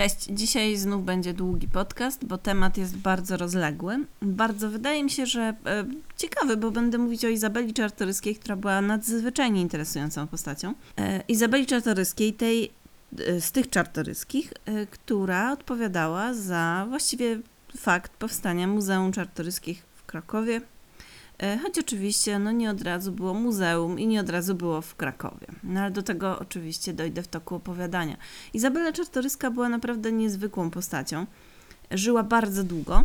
Cześć, dzisiaj znów będzie długi podcast, bo temat jest bardzo rozległy. Bardzo wydaje mi się, że e, ciekawy, bo będę mówić o Izabeli Czartoryskiej, która była nadzwyczajnie interesującą postacią. E, Izabeli Czartoryskiej, tej e, z tych czartoryskich, e, która odpowiadała za właściwie fakt powstania Muzeum Czartoryskich w Krakowie. E, Choć oczywiście no nie od razu było muzeum i nie od razu było w Krakowie. No ale do tego oczywiście dojdę w toku opowiadania. Izabela Czartoryska była naprawdę niezwykłą postacią. Żyła bardzo długo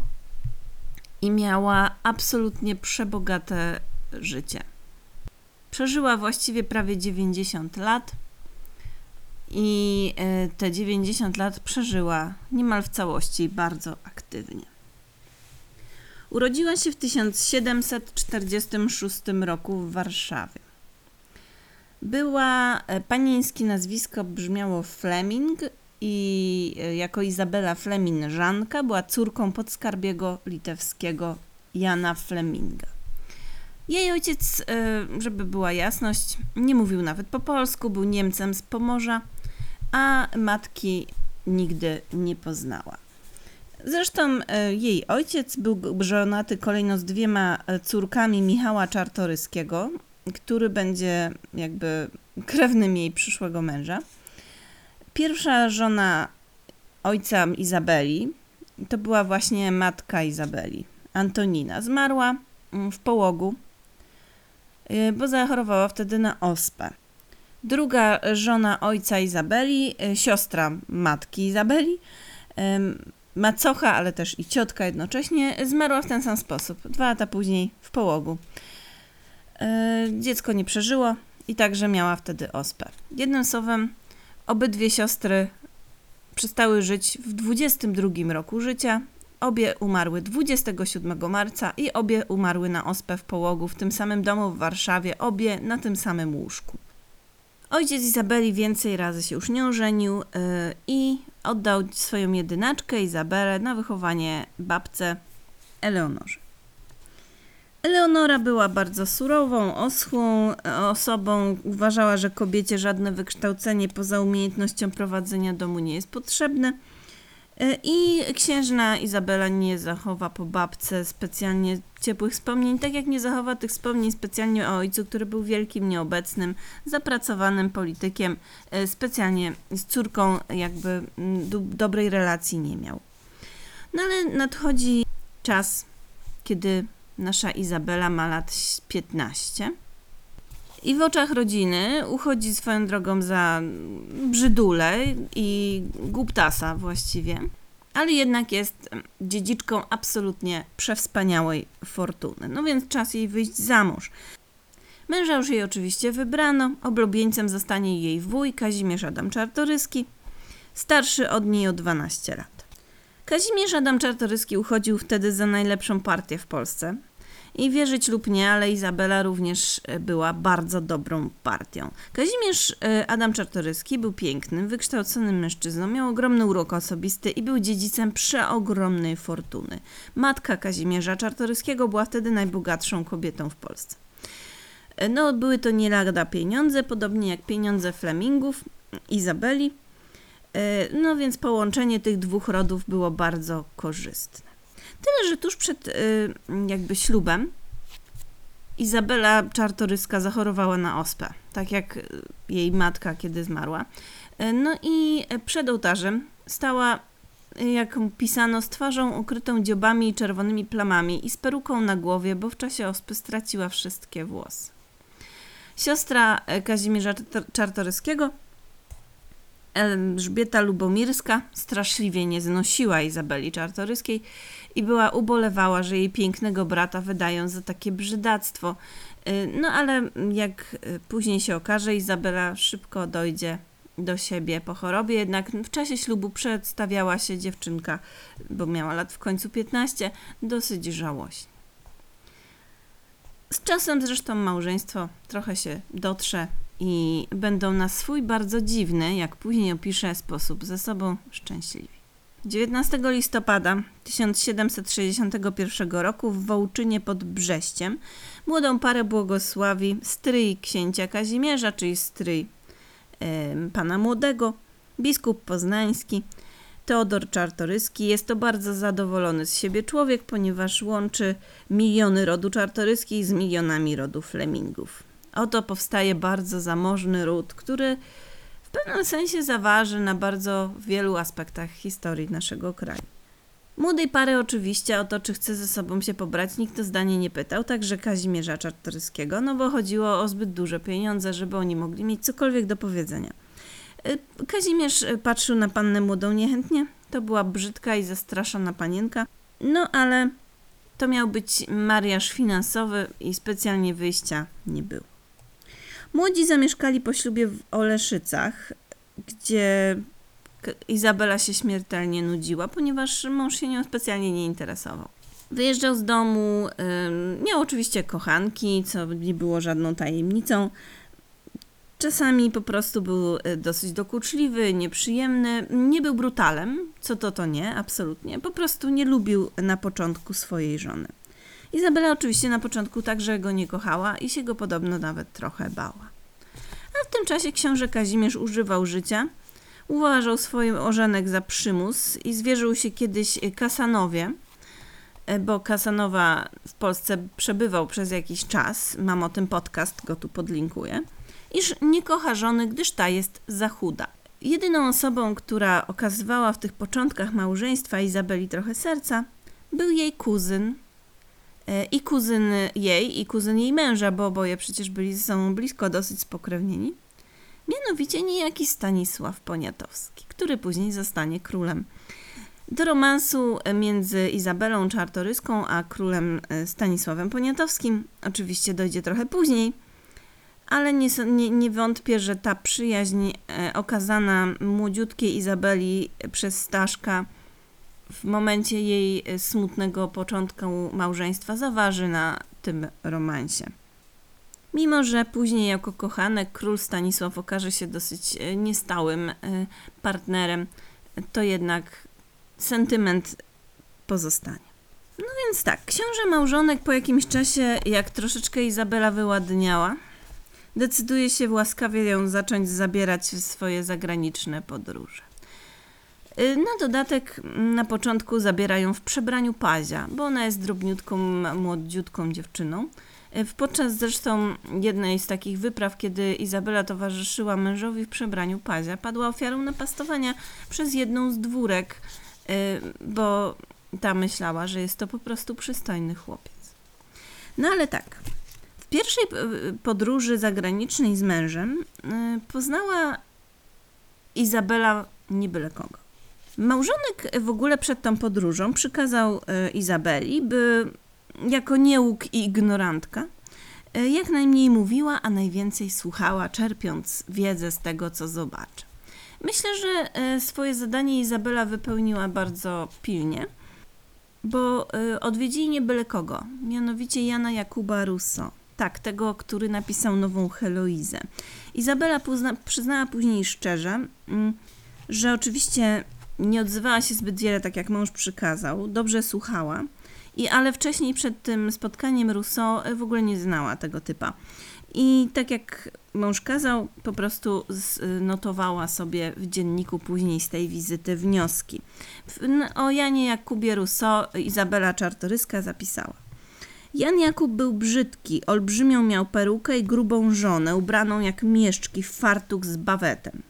i miała absolutnie przebogate życie. Przeżyła właściwie prawie 90 lat i e, te 90 lat przeżyła niemal w całości bardzo aktywnie. Urodziła się w 1746 roku w Warszawie. Była e, panieńskie nazwisko brzmiało Fleming i e, jako Izabela Fleminżanka była córką podskarbiego litewskiego Jana Fleminga. Jej ojciec, e, żeby była jasność, nie mówił nawet po polsku, był Niemcem z Pomorza, a matki nigdy nie poznała. Zresztą e, jej ojciec był żonaty kolejno z dwiema e, córkami Michała Czartoryskiego, który będzie jakby krewnym jej przyszłego męża. Pierwsza żona ojca Izabeli to była właśnie matka Izabeli, Antonina. Zmarła mm, w połogu, e, bo zachorowała wtedy na ospę. Druga żona ojca Izabeli, siostra matki Izabeli, macocha, ale też i ciotka jednocześnie, zmarła w ten sam sposób, dwa lata później w połogu. E, Dziecko nie przeżyło i także miała wtedy ospę. Jednym słowem, obydwie siostry przestały żyć w 22 roku życia. Obie umarły 27 marca i obie umarły na ospę w połogu w tym samym domu w Warszawie, obie na tym samym łóżku. Ojciec Izabeli więcej razy się już nie ożenił yy, i oddał swoją jedynaczkę Izabelę na wychowanie babce Eleonorze. Eleonora była bardzo surową, oschłą e, osobą. Uważała, że kobiecie żadne wykształcenie poza umiejętnością prowadzenia domu nie jest potrzebne. E, I księżna Izabela nie zachowa po babce specjalnie ciepłych wspomnień, tak jak nie zachowa tych wspomnień specjalnie o ojcu, który był wielkim nieobecnym, zapracowanym politykiem, e, specjalnie z córką jakby mm, do, dobrej relacji nie miał. No ale nadchodzi czas, kiedy nasza Izabela ma lat 15 i w oczach rodziny uchodzi swoją drogą za brzydulę i głuptasa właściwie, ale jednak jest dziedziczką absolutnie przewspaniałej fortuny. No więc czas jej wyjść za mąż. Męża już jej oczywiście wybrano, oblubieńcem zostanie jej wuj Kazimierz Adam Czartoryski, starszy od niej o 12 lat. Kazimierz Adam Czartoryski uchodził wtedy za najlepszą partię w Polsce. I wierzyć lub nie, ale Izabela również e, była bardzo dobrą partią. Kazimierz e, Adam Czartoryski był pięknym, wykształconym mężczyzną, miał ogromny urok osobisty i był dziedzicem przeogromnej fortuny. Matka Kazimierza Czartoryskiego była wtedy najbogatszą kobietą w Polsce. E, No, były to nie lada pieniądze, podobnie jak pieniądze Flemingów, Izabeli. No więc połączenie tych dwóch rodów było bardzo korzystne. Tyle, że tuż przed y, jakby ślubem Izabela Czartoryska zachorowała na ospę, tak jak jej matka, kiedy zmarła. Y, No i przed ołtarzem stała, jak pisano, z twarzą ukrytą dziobami i czerwonymi plamami i z peruką na głowie, bo w czasie ospy straciła wszystkie włosy. Siostra Kazimierza Czar- Czartoryskiego Elżbieta Lubomirska straszliwie nie znosiła Izabeli Czartoryskiej i była ubolewała, że jej pięknego brata wydają za takie brzydactwo. Y, No ale jak y, później się okaże, Izabela szybko dojdzie do siebie po chorobie, jednak w czasie ślubu przedstawiała się dziewczynka, bo miała lat w końcu 15, dosyć żałośnie. Z czasem zresztą małżeństwo trochę się dotrze i będą na swój bardzo dziwny, jak później opiszę, sposób ze sobą szczęśliwi. 19 listopada 1761 roku w Wołczynie pod Brześciem młodą parę błogosławi stryj księcia Kazimierza, czyli stryj em, pana młodego, biskup poznański, Teodor Czartoryski. Jest to bardzo zadowolony z siebie człowiek, ponieważ łączy miliony rodu Czartoryskich z milionami rodu Flemingów. Oto powstaje bardzo zamożny ród, który w pewnym sensie zaważy na bardzo wielu aspektach historii naszego kraju. Młodej pary oczywiście o to, czy chce ze sobą się pobrać, nikt o zdanie nie pytał, także Kazimierza Czartoryskiego, no bo chodziło o zbyt duże pieniądze, żeby oni mogli mieć cokolwiek do powiedzenia. Y, Kazimierz y, patrzył na pannę młodą niechętnie, to była brzydka i zastraszona panienka, no ale to miał być mariaż finansowy i specjalnie wyjścia nie było. Młodzi zamieszkali po ślubie w Oleszycach, gdzie Izabela się śmiertelnie nudziła, ponieważ mąż się nią specjalnie nie interesował. Wyjeżdżał z domu, miał oczywiście kochanki, co nie było żadną tajemnicą. Czasami po prostu był y, dosyć dokuczliwy, nieprzyjemny, nie był brutalem, co to to nie, absolutnie. Po prostu nie lubił na początku swojej żony. Izabela oczywiście na początku także go nie kochała i się go podobno nawet trochę bała. A w tym czasie książę Kazimierz używał życia, Uważał swoim ożenek za przymus i zwierzył się kiedyś Kasanowie, e, bo Kasanowa w Polsce przebywał przez jakiś czas, mam o tym podcast, go tu podlinkuję, iż nie kocha żony, gdyż ta jest za chuda. Jedyną osobą, która okazywała w tych początkach małżeństwa Izabeli trochę serca, był jej kuzyn. E, I kuzyn jej, i kuzyn jej męża, bo oboje przecież byli ze sobą blisko, dosyć spokrewnieni mianowicie niejaki Stanisław Poniatowski, który później zostanie królem. Do romansu między Izabelą Czartoryską a królem e, Stanisławem Poniatowskim oczywiście dojdzie trochę później, ale nie, nie, nie wątpię, że ta przyjaźń e, okazana młodziutkiej Izabeli przez Staszka w momencie jej e, smutnego początku małżeństwa zaważy na tym romansie. Mimo, że później jako kochanek król Stanisław okaże się dosyć e, niestałym e, partnerem, to jednak sentyment pozostanie. No więc tak, książę małżonek po jakimś czasie, jak troszeczkę Izabela wyładniała, decyduje się łaskawie ją zacząć zabierać w swoje zagraniczne podróże. E, na dodatek na początku zabierają w przebraniu pazia, bo ona jest drobniutką, młodziutką dziewczyną. E, podczas zresztą jednej z takich wypraw, kiedy Izabela towarzyszyła mężowi w przebraniu pazia, padła ofiarą napastowania przez jedną z dwórek, e, bo ta myślała, że jest to po prostu przystojny chłopiec. No ale tak, w pierwszej podróży zagranicznej z mężem poznała Izabela nie byle kogo. Małżonek w ogóle przed tą podróżą przykazał Izabeli, by jako niełuk i ignorantka, e, jak najmniej mówiła, a najwięcej słuchała, czerpiąc wiedzę z tego, co zobaczy. Myślę, że e, swoje zadanie Izabela wypełniła bardzo pilnie, bo e, odwiedzili nie byle kogo, mianowicie Jana Jakuba Russo. Tak, tego, który napisał nową Heloizę. Izabela przyznała później szczerze, mm, że oczywiście nie odzywała się zbyt wiele, tak jak mąż przykazał, dobrze słuchała, i, ale wcześniej przed tym spotkaniem Rousseau e, w ogóle nie znała tego typa. I tak jak mąż kazał, po prostu notowała sobie w dzienniku później z tej wizyty wnioski. O Janie Jakubie Rousseau Izabela Czartoryska zapisała. Jan Jakub był brzydki, olbrzymią miał perukę i grubą żonę, ubraną jak mieszczki w fartuk z bawetem.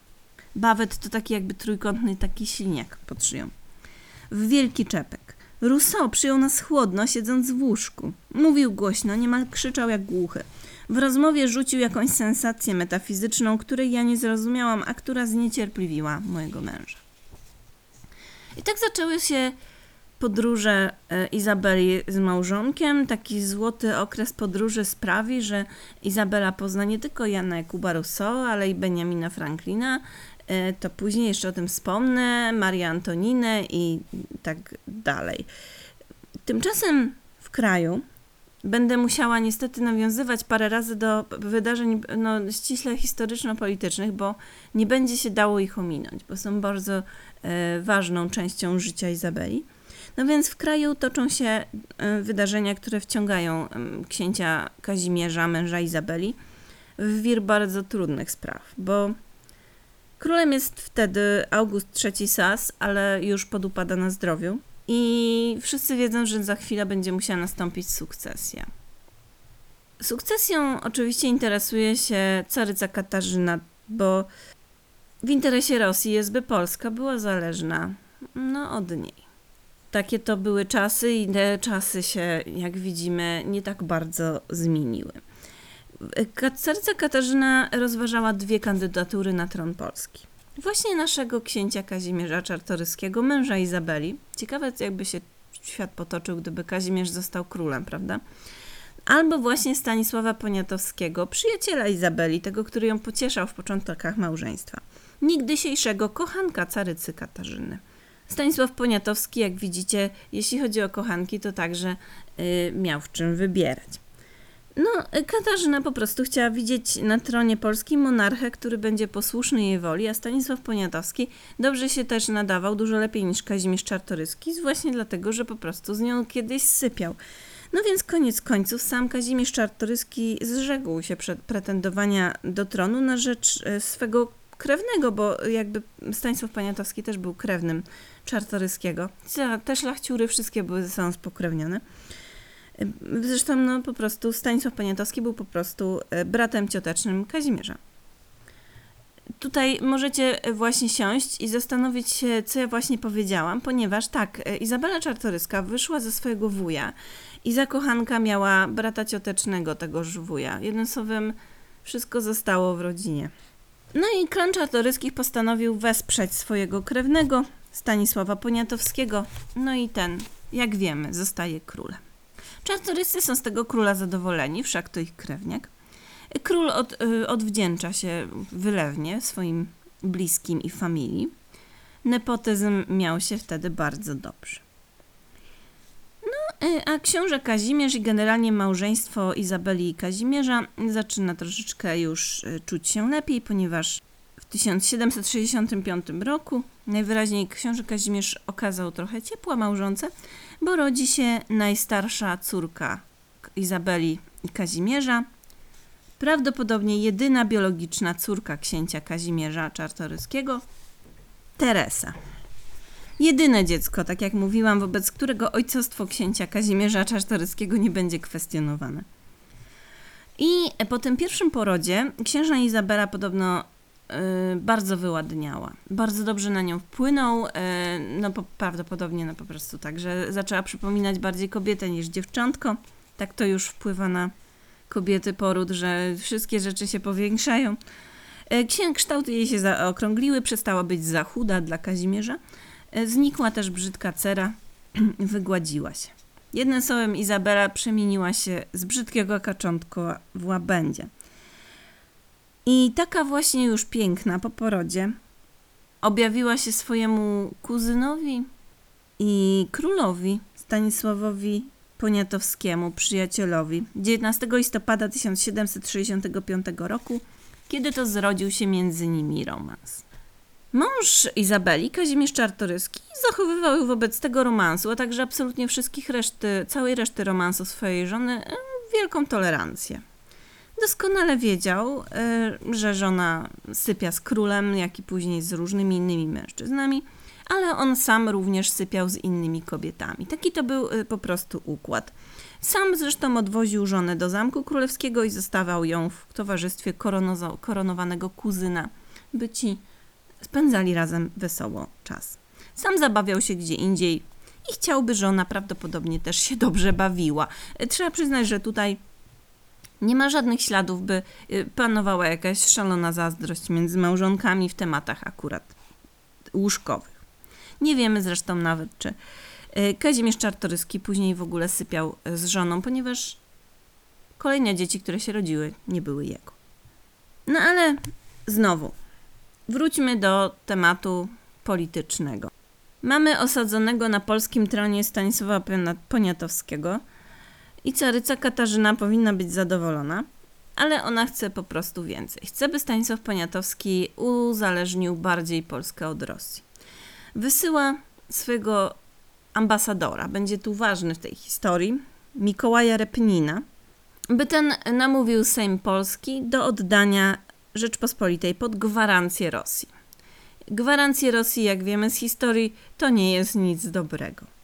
Bawet to taki jakby trójkątny taki silniak pod szyją. W wielki czepek. Rousseau przyjął nas chłodno, siedząc w łóżku. Mówił głośno, niemal krzyczał jak głuchy. W rozmowie rzucił jakąś sensację metafizyczną, której ja nie zrozumiałam, a która zniecierpliwiła mojego męża. I tak zaczęły się podróże e, Izabeli z małżonkiem. Taki złoty okres podróży sprawi, że Izabela pozna nie tylko Jana Jakuba Rousseau, ale i Benjamina Franklina, to później jeszcze o tym wspomnę, Marię Antoninę i tak dalej. Tymczasem w kraju będę musiała niestety nawiązywać parę razy do wydarzeń no, ściśle historyczno-politycznych, bo nie będzie się dało ich ominąć, bo są bardzo e, ważną częścią życia Izabeli. No więc w kraju toczą się e, wydarzenia, które wciągają e, księcia Kazimierza, męża Izabeli, w wir bardzo trudnych spraw, bo Królem jest wtedy August III Sas, ale już podupada na zdrowiu. I wszyscy wiedzą, że za chwilę będzie musiała nastąpić sukcesja. Sukcesją oczywiście interesuje się caryca Katarzyna, bo w interesie Rosji jest, by Polska była zależna no, od niej. Takie to były czasy i te czasy się, jak widzimy, nie tak bardzo zmieniły. Caryca Katarzyna rozważała dwie kandydatury na tron Polski. Właśnie naszego księcia Kazimierza Czartoryskiego, męża Izabeli. Ciekawe, jakby się świat potoczył, gdyby Kazimierz został królem, prawda? Albo właśnie Stanisława Poniatowskiego, przyjaciela Izabeli, tego, który ją pocieszał w początkach małżeństwa. Nigdysiejszego kochanka carycy Katarzyny. Stanisław Poniatowski, jak widzicie, jeśli chodzi o kochanki, to także y, miał w czym wybierać. No, Katarzyna po prostu chciała widzieć na tronie polskim monarchę, który będzie posłuszny jej woli, a Stanisław Poniatowski dobrze się też nadawał, dużo lepiej niż Kazimierz Czartoryski, właśnie dlatego, że po prostu z nią kiedyś sypiał. No więc koniec końców sam Kazimierz Czartoryski zrzekł się przed pretendowania do tronu na rzecz e, swego krewnego, bo jakby Stanisław Poniatowski też był krewnym Czartoryskiego. Te szlachciury wszystkie były ze sobą spokrewnione. Zresztą no, po prostu Stanisław Poniatowski był po prostu e, bratem ciotecznym Kazimierza. Tutaj możecie właśnie siąść i zastanowić się, co ja właśnie powiedziałam, ponieważ tak, e, Izabela Czartoryska wyszła ze swojego wuja i zakochanka miała brata ciotecznego tegoż wuja. Jednym słowem, wszystko zostało w rodzinie. No i klan Czartoryskich postanowił wesprzeć swojego krewnego, Stanisława Poniatowskiego, no i ten, jak wiemy, zostaje królem. Czartoryscy są z tego króla zadowoleni, wszak to ich krewniak. Król od, y, odwdzięcza się wylewnie swoim bliskim i familii. Nepotyzm miał się wtedy bardzo dobrze. No, y, a książę Kazimierz i generalnie małżeństwo Izabeli i Kazimierza zaczyna troszeczkę już y, czuć się lepiej, ponieważ w 1765 roku najwyraźniej książę Kazimierz okazał trochę ciepła małżonce, bo rodzi się najstarsza córka Izabeli i Kazimierza, prawdopodobnie jedyna biologiczna córka księcia Kazimierza Czartoryskiego, Teresa. Jedyne dziecko, tak jak mówiłam, wobec którego ojcostwo księcia Kazimierza Czartoryskiego nie będzie kwestionowane. I po tym pierwszym porodzie księżna Izabela podobno bardzo wyładniała. Bardzo dobrze na nią wpłynął, y, no po, prawdopodobnie no po prostu tak, że zaczęła przypominać bardziej kobietę niż dziewczątko. Tak to już wpływa na kobiety poród, że wszystkie rzeczy się powiększają. Y, kształty jej się zaokrągliły, przestała być za chuda dla Kazimierza. Y, znikła też brzydka cera, wygładziła się. Jednym słowem Izabela przemieniła się z brzydkiego kaczątka w łabędzie. I taka właśnie już piękna po porodzie objawiła się swojemu kuzynowi i królowi Stanisławowi Poniatowskiemu, przyjacielowi, 19 listopada 1765 roku, kiedy to zrodził się między nimi romans. Mąż Izabeli, Kazimierz Czartoryski, zachowywał wobec tego romansu, a także absolutnie wszystkich reszty, całej reszty romansu swojej żony wielką tolerancję. Doskonale wiedział, y, że żona sypia z królem, jak i później z różnymi innymi mężczyznami, ale on sam również sypiał z innymi kobietami. Taki to był y, po prostu układ. Sam zresztą odwoził żonę do Zamku Królewskiego i zostawał ją w towarzystwie koronowanego kuzyna, by ci spędzali razem wesoło czas. Sam zabawiał się gdzie indziej i chciałby żona prawdopodobnie też się dobrze bawiła. Y, trzeba przyznać, że tutaj nie ma żadnych śladów, by y, panowała jakaś szalona zazdrość między małżonkami w tematach akurat łóżkowych. Nie wiemy zresztą nawet, czy y, Kazimierz Czartoryski później w ogóle sypiał y, z żoną, ponieważ kolejne dzieci, które się rodziły, nie były jego. No ale znowu, wróćmy do tematu politycznego. Mamy osadzonego na polskim tronie Stanisława Poniatowskiego – i caryca Katarzyna powinna być zadowolona, ale ona chce po prostu więcej. Chce, by Stanisław Poniatowski uzależnił bardziej Polskę od Rosji. Wysyła swego ambasadora, będzie tu ważny w tej historii, Mikołaja Repnina, by ten namówił Sejm Polski do oddania Rzeczpospolitej pod gwarancję Rosji. Gwarancje Rosji, jak wiemy z historii, to nie jest nic dobrego.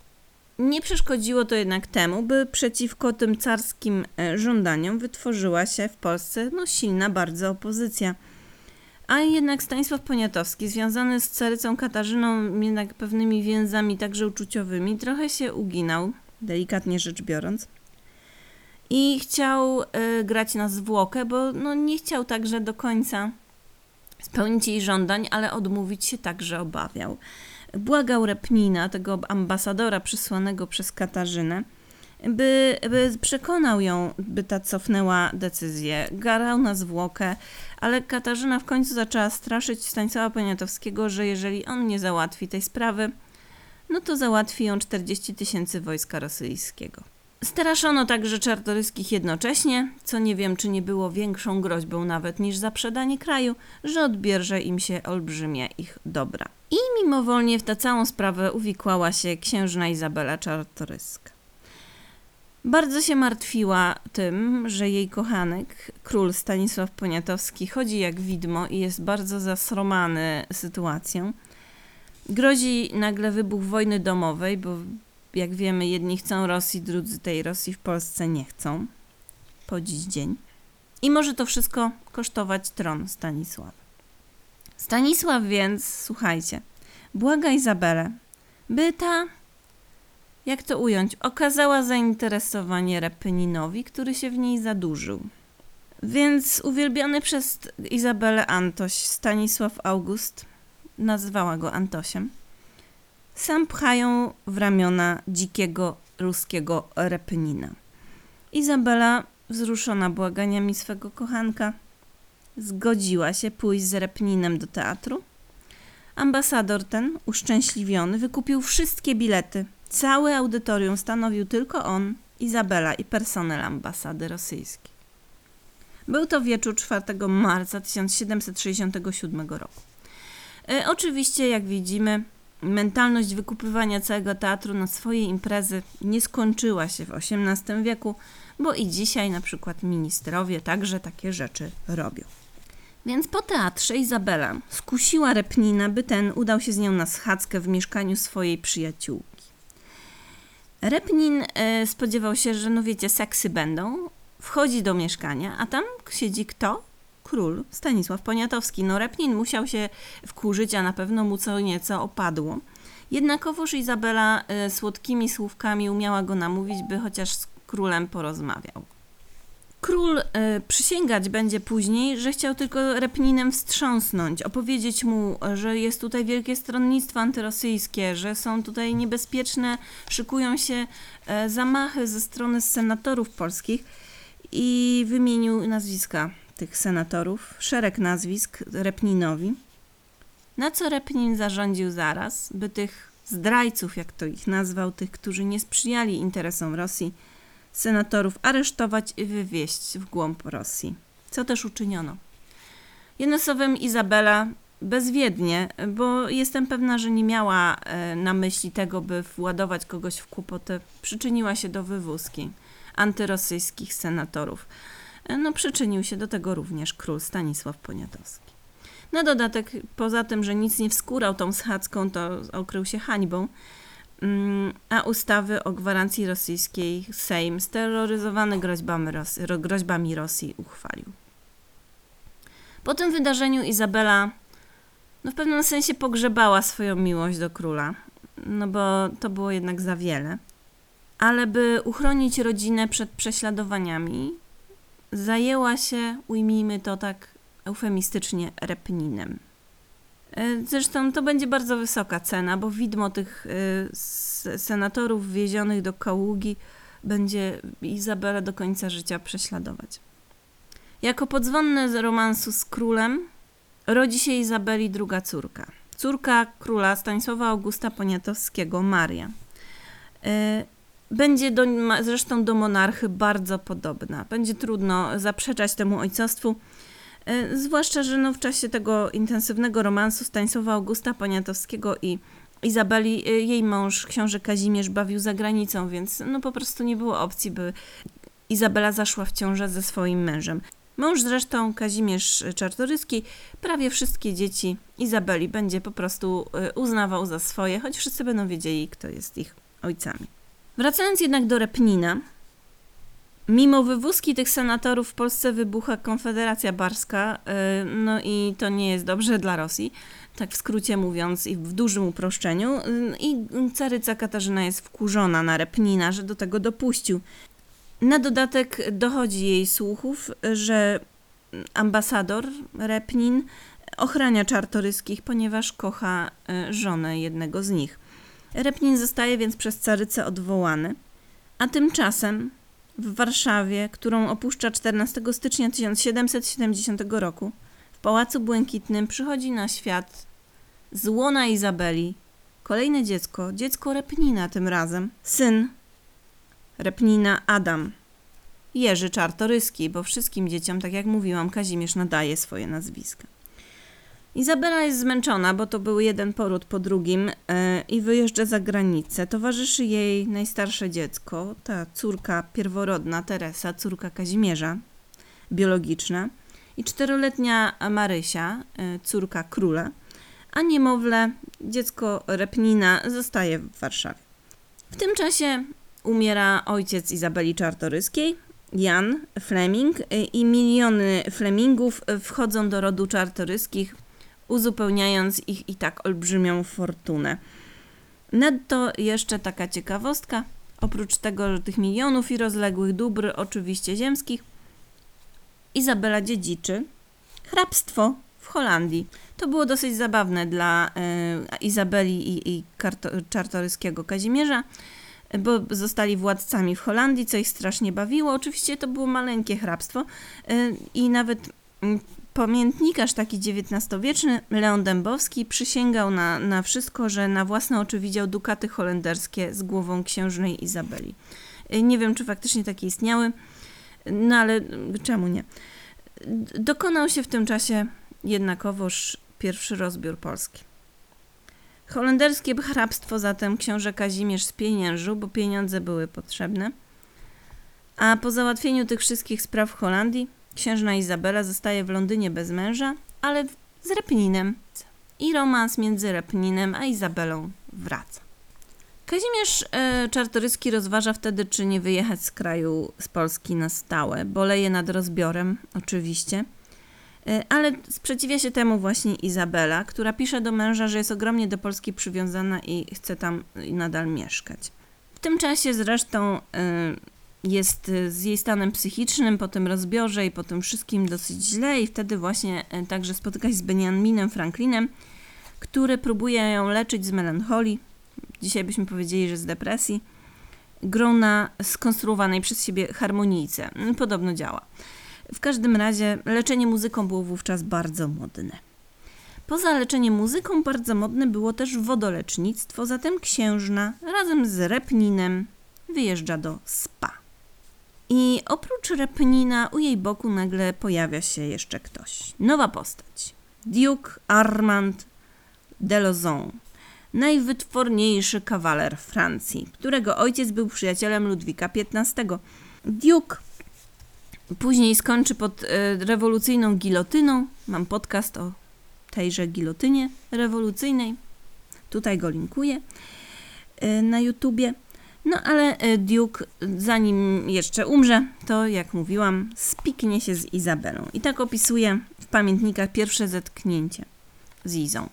Nie przeszkodziło to jednak temu, by przeciwko tym carskim e, żądaniom wytworzyła się w Polsce no, silna bardzo opozycja. A jednak Stanisław Poniatowski, związany z carycą Katarzyną jednak pewnymi więzami także uczuciowymi, trochę się uginał, delikatnie rzecz biorąc. I chciał y, grać na zwłokę, bo no, nie chciał także do końca spełnić jej żądań, ale odmówić się także obawiał. Błagał Repnina, tego ambasadora przysłanego przez Katarzynę, by, by przekonał ją, by ta cofnęła decyzję. Garał na zwłokę, ale Katarzyna w końcu zaczęła straszyć Stanisława Poniatowskiego, że jeżeli on nie załatwi tej sprawy, no to załatwi ją 40 tysięcy wojska rosyjskiego. Straszono także czartoryskich jednocześnie, co nie wiem, czy nie było większą groźbą nawet niż zaprzedanie kraju, że odbierze im się olbrzymie ich dobra. I mimowolnie w tę całą sprawę uwikłała się księżna Izabela Czartoryska. Bardzo się martwiła tym, że jej kochanek, król Stanisław Poniatowski, chodzi jak widmo i jest bardzo zasromany sytuacją. Grozi nagle wybuch wojny domowej, bo jak wiemy, jedni chcą Rosji, drudzy tej Rosji w Polsce nie chcą. Po dziś dzień. I może to wszystko kosztować tron Stanisława. Stanisław więc, słuchajcie, błaga Izabelę, by ta, jak to ująć, okazała zainteresowanie Repyninowi, który się w niej zadłużył. Więc uwielbiony przez Izabelę Antoś Stanisław August, nazywała go Antosiem, sam pchają w ramiona dzikiego ruskiego Repnina. Izabela, wzruszona błaganiami swego kochanka, zgodziła się pójść z Repninem do teatru. Ambasador ten, uszczęśliwiony, wykupił wszystkie bilety. Całe audytorium stanowił tylko on, Izabela i personel ambasady rosyjskiej. Był to wieczór 4 marca 1767 roku. E, oczywiście, jak widzimy, mentalność wykupywania całego teatru na swoje imprezy nie skończyła się w XVIII wieku, bo i dzisiaj na przykład ministrowie także takie rzeczy robią. Więc po teatrze Izabela skusiła Repnina, by ten udał się z nią na schadzkę w mieszkaniu swojej przyjaciółki. Repnin e, spodziewał się, że no wiecie, seksy będą. Wchodzi do mieszkania, a tam siedzi kto? Król Stanisław Poniatowski. No Repnin musiał się wkurzyć, a na pewno mu co nieco opadło. Jednakowoż Izabela e, słodkimi słówkami umiała go namówić, by chociaż z królem porozmawiał. Król y, przysięgać będzie później, że chciał tylko Repninem wstrząsnąć, opowiedzieć mu, że jest tutaj wielkie stronnictwo antyrosyjskie, że są tutaj niebezpieczne, szykują się y, zamachy ze strony senatorów polskich i wymienił nazwiska tych senatorów, szereg nazwisk Repninowi. Na co Repnin zarządził zaraz, by tych zdrajców, jak to ich nazwał, tych, którzy nie sprzyjali interesom Rosji, senatorów aresztować i wywieźć w głąb Rosji, co też uczyniono. Jednym słowem, Izabela bezwiednie, bo jestem pewna, że nie miała e, na myśli tego, by władować kogoś w kłopoty, przyczyniła się do wywózki antyrosyjskich senatorów. E, no, przyczynił się do tego również król Stanisław Poniatowski. Na dodatek, poza tym, że nic nie wskórał tą schadzką, to okrył się hańbą, a ustawy o gwarancji rosyjskiej Sejm steroryzowany groźbami, Ros groźbami Rosji uchwalił. Po tym wydarzeniu Izabela no w pewnym sensie pogrzebała swoją miłość do króla, no bo to było jednak za wiele. Ale by uchronić rodzinę przed prześladowaniami, zajęła się, ujmijmy to tak eufemistycznie, repninem. E, zresztą to będzie bardzo wysoka cena, bo widmo tych e, senatorów wiezionych do Kaługi będzie Izabela do końca życia prześladować. Jako podzwonne z romansu z królem rodzi się Izabeli druga córka. Córka króla Stanisława Augusta Poniatowskiego, Maria. E, będzie do, zresztą do monarchy bardzo podobna. Będzie trudno zaprzeczać temu ojcostwu. E, zwłaszcza, że no w czasie tego intensywnego romansu Stanisława Augusta Poniatowskiego i Izabeli, e, jej mąż, książę Kazimierz, bawił za granicą, więc no po prostu nie było opcji, by Izabela zaszła w ciążę ze swoim mężem. Mąż zresztą, Kazimierz Czartoryski, prawie wszystkie dzieci Izabeli będzie po prostu y, uznawał za swoje, choć wszyscy będą wiedzieli, kto jest ich ojcami. Wracając jednak do Repnina, mimo wywózki tych senatorów w Polsce wybucha Konfederacja Barska, y, no i to nie jest dobrze dla Rosji, tak w skrócie mówiąc i w dużym uproszczeniu. Y, I caryca Katarzyna jest wkurzona na Repnina, że do tego dopuścił. Na dodatek dochodzi jej słuchów, że ambasador Repnin ochrania czartoryskich, ponieważ kocha e, żonę jednego z nich. Repnin zostaje więc przez carycę odwołany, a tymczasem w Warszawie, którą opuszcza 14 stycznia 1770 roku, w Pałacu Błękitnym przychodzi na świat z łona Izabeli kolejne dziecko, dziecko Repnina tym razem, syn Repnina Adam. Jerzy Czartoryski, bo wszystkim dzieciom, tak jak mówiłam, Kazimierz nadaje swoje nazwiska. Izabela jest zmęczona, bo to był jeden poród po drugim yy, i wyjeżdża za granicę. Towarzyszy jej najstarsze dziecko, ta córka pierworodna Teresa, córka Kazimierza, biologiczna, i czteroletnia Marysia, yy, córka króla, a niemowlę, dziecko Repnina, zostaje w Warszawie. W tym czasie umiera ojciec Izabeli Czartoryskiej, Jan Fleming y, i miliony Flemingów wchodzą do rodu czartoryskich, uzupełniając ich i tak olbrzymią fortunę. Nadto jeszcze taka ciekawostka, oprócz tego, że tych milionów i rozległych dóbr, oczywiście ziemskich, Izabela dziedziczy hrabstwo w Holandii. To było dosyć zabawne dla y, Izabeli i, i czartoryskiego Kazimierza, bo zostali władcami w Holandii, co ich strasznie bawiło. Oczywiście to było maleńkie hrabstwo y, i nawet pamiętnikarz taki XIX-wieczny, Leon Dębowski, przysięgał na, na wszystko, że na własne oczy widział dukaty holenderskie z głową księżnej Izabeli. Y, nie wiem, czy faktycznie takie istniały, no ale czemu nie? Dokonał się w tym czasie jednakowoż pierwszy rozbiór Polski. Holenderskie hrabstwo zatem książę Kazimierz spieniężył, bo pieniądze były potrzebne. A po załatwieniu tych wszystkich spraw w Holandii, księżna Izabela zostaje w Londynie bez męża, ale z Repninem. I romans między Repninem a Izabelą wraca. Kazimierz e, Czartoryski rozważa wtedy, czy nie wyjechać z kraju, z Polski na stałe. Boleje nad rozbiorem, oczywiście. E, ale sprzeciwia się temu właśnie Izabela, która pisze do męża, że jest ogromnie do Polski przywiązana i chce tam nadal mieszkać. W tym czasie zresztą e, jest z jej stanem psychicznym po tym rozbiorze i po tym wszystkim dosyć źle i wtedy właśnie e, także spotyka się z Benjaminem Franklinem, który próbuje ją leczyć z melancholii. Dzisiaj byśmy powiedzieli, że z depresji. Grą na skonstruowanej przez siebie harmonijce. Podobno działa. W każdym razie leczenie muzyką było wówczas bardzo modne. Poza leczeniem muzyką bardzo modne było też wodolecznictwo, zatem księżna razem z Repninem wyjeżdża do spa. I oprócz Repnina u jej boku nagle pojawia się jeszcze ktoś. Nowa postać. Duke Armand de Lozon, najwytworniejszy kawaler Francji, którego ojciec był przyjacielem Ludwika XV. Duke Później skończy pod e, rewolucyjną gilotyną. Mam podcast o tejże gilotynie rewolucyjnej. Tutaj go linkuję e, na YouTubie. No ale e, Duke, zanim jeszcze umrze, to jak mówiłam, spiknie się z Izabelą. I tak opisuje w pamiętnikach pierwsze zetknięcie z Izą.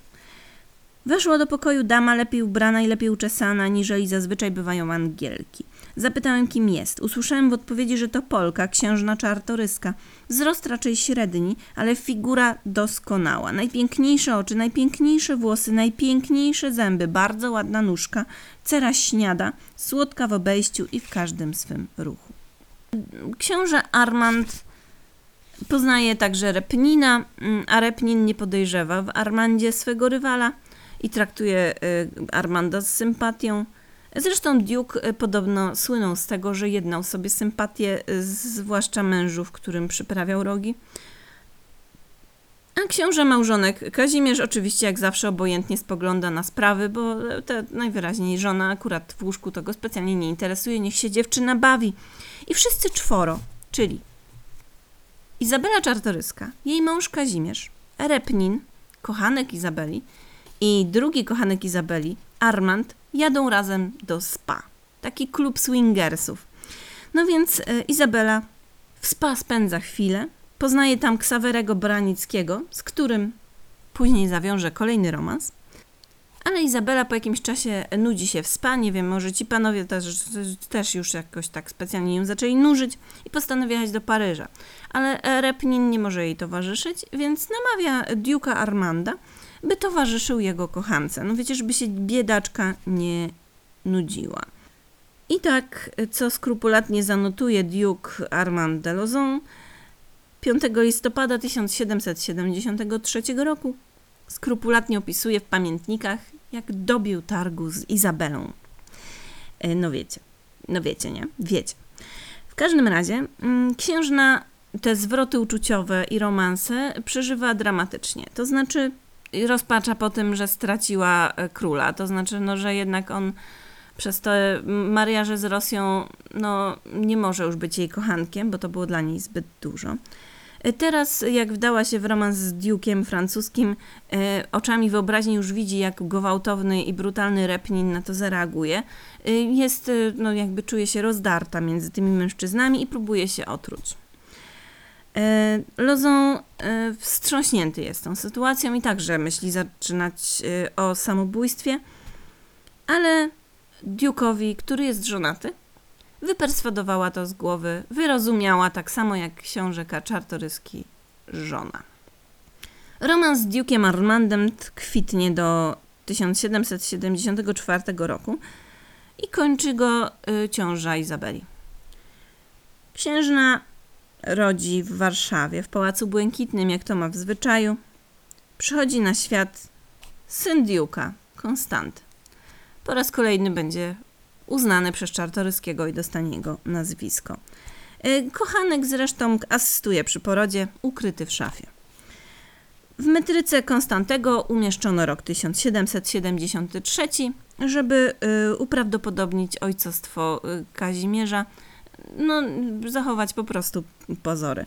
Weszła do pokoju dama lepiej ubrana i lepiej uczesana, niżeli zazwyczaj bywają angielki. Zapytałem, kim jest. Usłyszałem w odpowiedzi, że to Polka, księżna czartoryska. Wzrost raczej średni, ale figura doskonała. Najpiękniejsze oczy, najpiękniejsze włosy, najpiękniejsze zęby, bardzo ładna nóżka, cera śniada, słodka w obejściu i w każdym swym ruchu. Książę Armand poznaje także Repnina, a Repnin nie podejrzewa w Armandzie swego rywala i traktuje y, Armanda z sympatią. Zresztą Duke e, podobno słynął z tego, że jednał sobie sympatię, e, zwłaszcza mężów, którym przyprawiał rogi. A książę małżonek Kazimierz oczywiście jak zawsze obojętnie spogląda na sprawy, bo te najwyraźniej żona akurat w łóżku to go specjalnie nie interesuje, niech się dziewczyna bawi. I wszyscy czworo, czyli Izabela Czartoryska, jej mąż Kazimierz, Repnin, kochanek Izabeli i drugi kochanek Izabeli, Armand, jadą razem do spa. Taki klub swingersów. No więc e, Izabela w spa spędza chwilę, poznaje tam Ksawerego Branickiego, z którym później zawiąże kolejny romans. Ale Izabela po jakimś czasie nudzi się w spa, nie wiem, może ci panowie też, już jakoś tak specjalnie ją zaczęli nużyć i postanawia jechać do Paryża. Ale Repnin nie może jej towarzyszyć, więc namawia Duke'a Armanda, by towarzyszył jego kochance. No wiecie, żeby się biedaczka nie nudziła. I tak, co skrupulatnie zanotuje Duke Armand de Lozon, 5 listopada 1773 roku skrupulatnie opisuje w pamiętnikach, jak dobił targu z Izabelą. E, no wiecie, no wiecie, nie? Wiecie. W każdym razie mm, księżna te zwroty uczuciowe i romanse przeżywa dramatycznie. To znaczy rozpacza po tym, że straciła e, króla. To znaczy, no, że jednak on przez to mariaże z Rosją no, nie może już być jej kochankiem, bo to było dla niej zbyt dużo. E, teraz, jak wdała się w romans z Duke'iem francuskim, e, oczami wyobraźni już widzi, jak gwałtowny i brutalny Repnin na to zareaguje. Jest, no jakby czuje się rozdarta między tymi mężczyznami i próbuje się otruć. Lozon wstrząśnięty jest tą sytuacją i także myśli zaczynać o samobójstwie, ale Duke'owi, który jest żonaty, Wyperswadowała to z głowy, wyrozumiała tak samo jak książę Czartoryski żona. Romans z Duke'iem Armandem kwitnie do 1774 roku i kończy go ciąża Izabeli. Księżna rodzi w Warszawie, w Pałacu Błękitnym, jak to ma w zwyczaju. Przychodzi na świat syn Duke'a, Konstanty. Po raz kolejny będzie uznany przez Czartoryskiego i dostanie jego nazwisko. E, kochanek zresztą asystuje przy porodzie, ukryty w szafie. W metryce Konstantego umieszczono rok 1773, żeby y, uprawdopodobnić ojcostwo y, Kazimierza, no, zachować po prostu pozory.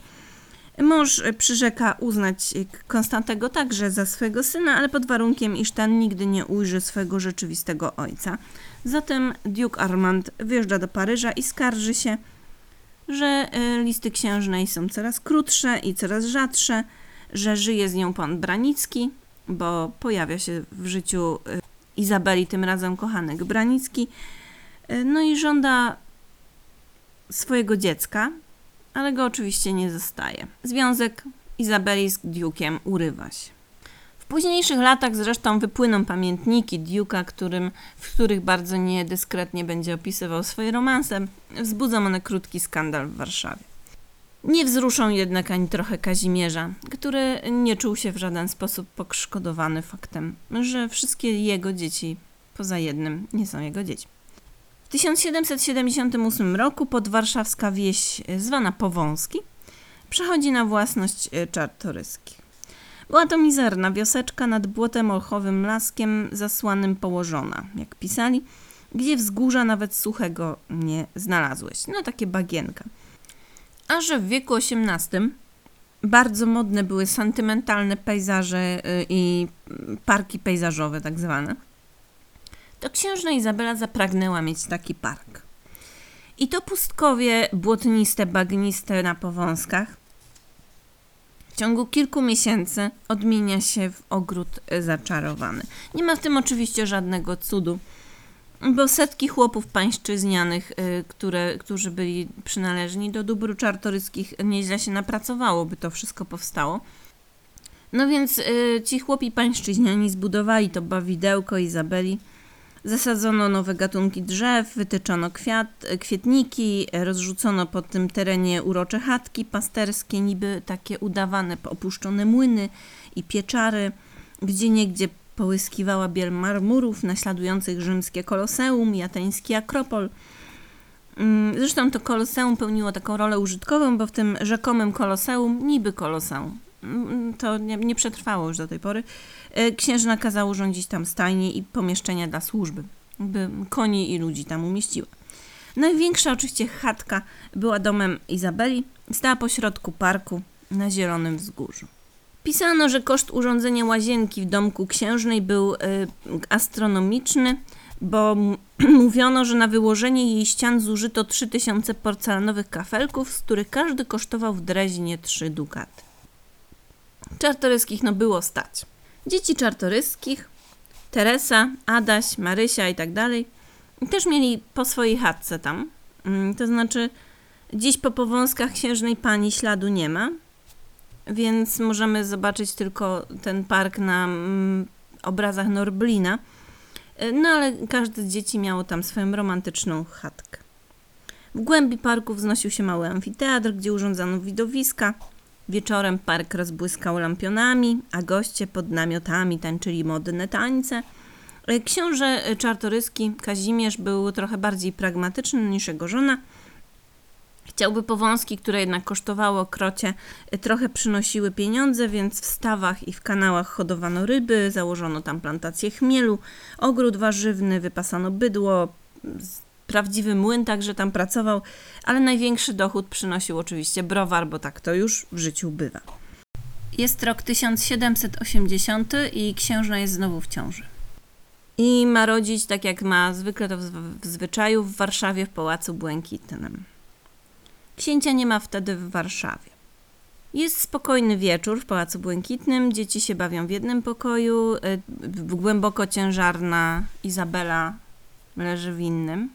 Mąż przyrzeka uznać Konstantego także za swojego syna, ale pod warunkiem, iż ten nigdy nie ujrzy swojego rzeczywistego ojca. Zatem Duke Armand wjeżdża do Paryża i skarży się, że e, listy księżnej są coraz krótsze i coraz rzadsze, że żyje z nią pan Branicki, bo pojawia się w życiu e, Izabeli, tym razem kochanek Branicki, e, no i żąda swojego dziecka, ale go oczywiście nie zostaje. Związek Izabeli z Duke'iem urywa się. W późniejszych latach zresztą wypłyną pamiętniki Duke'a, którym, w których bardzo niedyskretnie będzie opisywał swoje romanse. Wzbudzą one krótki skandal w Warszawie. Nie wzruszą jednak ani trochę Kazimierza, który nie czuł się w żaden sposób poszkodowany faktem, że wszystkie jego dzieci, poza jednym, nie są jego dziećmi. W 1778 roku podwarszawska wieś e, zwana Powązki przechodzi na własność e, Czartoryskich. Była to mizerna wioseczka nad błotem olchowym laskiem zasłanym położona, jak pisali, gdzie wzgórza nawet suchego nie znalazłeś. No takie bagienka. A że w wieku XVIII bardzo modne były sentymentalne pejzaże e, i parki pejzażowe tak zwane to księżna Izabela zapragnęła mieć taki park. I to pustkowie błotniste, bagniste na powązkach w ciągu kilku miesięcy odmienia się w ogród zaczarowany. Nie ma w tym oczywiście żadnego cudu, bo setki chłopów pańszczyznianych, y, które, którzy byli przynależni do dóbr czartoryskich, nieźle się napracowało, by to wszystko powstało. No więc y, ci chłopi pańszczyźniani zbudowali to bawidełko Izabeli, Zasadzono nowe gatunki drzew, wytyczono kwiat, kwietniki, rozrzucono po tym terenie urocze chatki pasterskie, niby takie udawane, opuszczone młyny i pieczary, gdzie niegdzie połyskiwała biel marmurów naśladujących rzymskie koloseum i ateński akropol. Mm, zresztą to koloseum pełniło taką rolę użytkową, bo w tym rzekomym koloseum, niby koloseum, to nie, nie przetrwało już do tej pory, E, księżna kazała urządzić tam stajnie i pomieszczenia dla służby, by koni i ludzi tam umieściła. Największa oczywiście chatka była domem Izabeli, stała po środku parku, na Zielonym Wzgórzu. Pisano, że koszt urządzenia łazienki w domku księżnej był y, astronomiczny, bo mówiono, że na wyłożenie jej ścian zużyto 3000 porcelanowych kafelków, z których każdy kosztował w Dreźnie 3 dukaty. Czartoryskich no było stać. Dzieci czartoryskich, Teresa, Adaś, Marysia i tak dalej, też mieli po swojej chatce tam. Mm, to znaczy, dziś po powązkach księżnej pani śladu nie ma, więc możemy zobaczyć tylko ten park na mm, obrazach Norblina. E, no ale każde z dzieci miało tam swoją romantyczną chatkę. W głębi parku wznosił się mały amfiteatr, gdzie urządzano widowiska. Wieczorem park rozbłyskał lampionami, a goście pod namiotami tańczyli modne tańce. E, książę czartoryski Kazimierz był trochę bardziej pragmatyczny niż jego żona – Chciałby powązki, które jednak kosztowało krocie, y, trochę przynosiły pieniądze, więc w stawach i w kanałach hodowano ryby, założono tam plantację chmielu, ogród warzywny, wypasano bydło, prawdziwy młyn także tam pracował, ale największy dochód przynosił oczywiście browar, bo tak to już w życiu bywa. Jest rok 1780 i księżna jest znowu w ciąży. I ma rodzić, tak jak ma zwykle to w zwyczaju, w Warszawie w Pałacu Błękitnym. Księcia nie ma wtedy w Warszawie. Jest spokojny wieczór w Pałacu Błękitnym, dzieci się bawią w jednym pokoju, y, głęboko ciężarna Izabela leży w innym.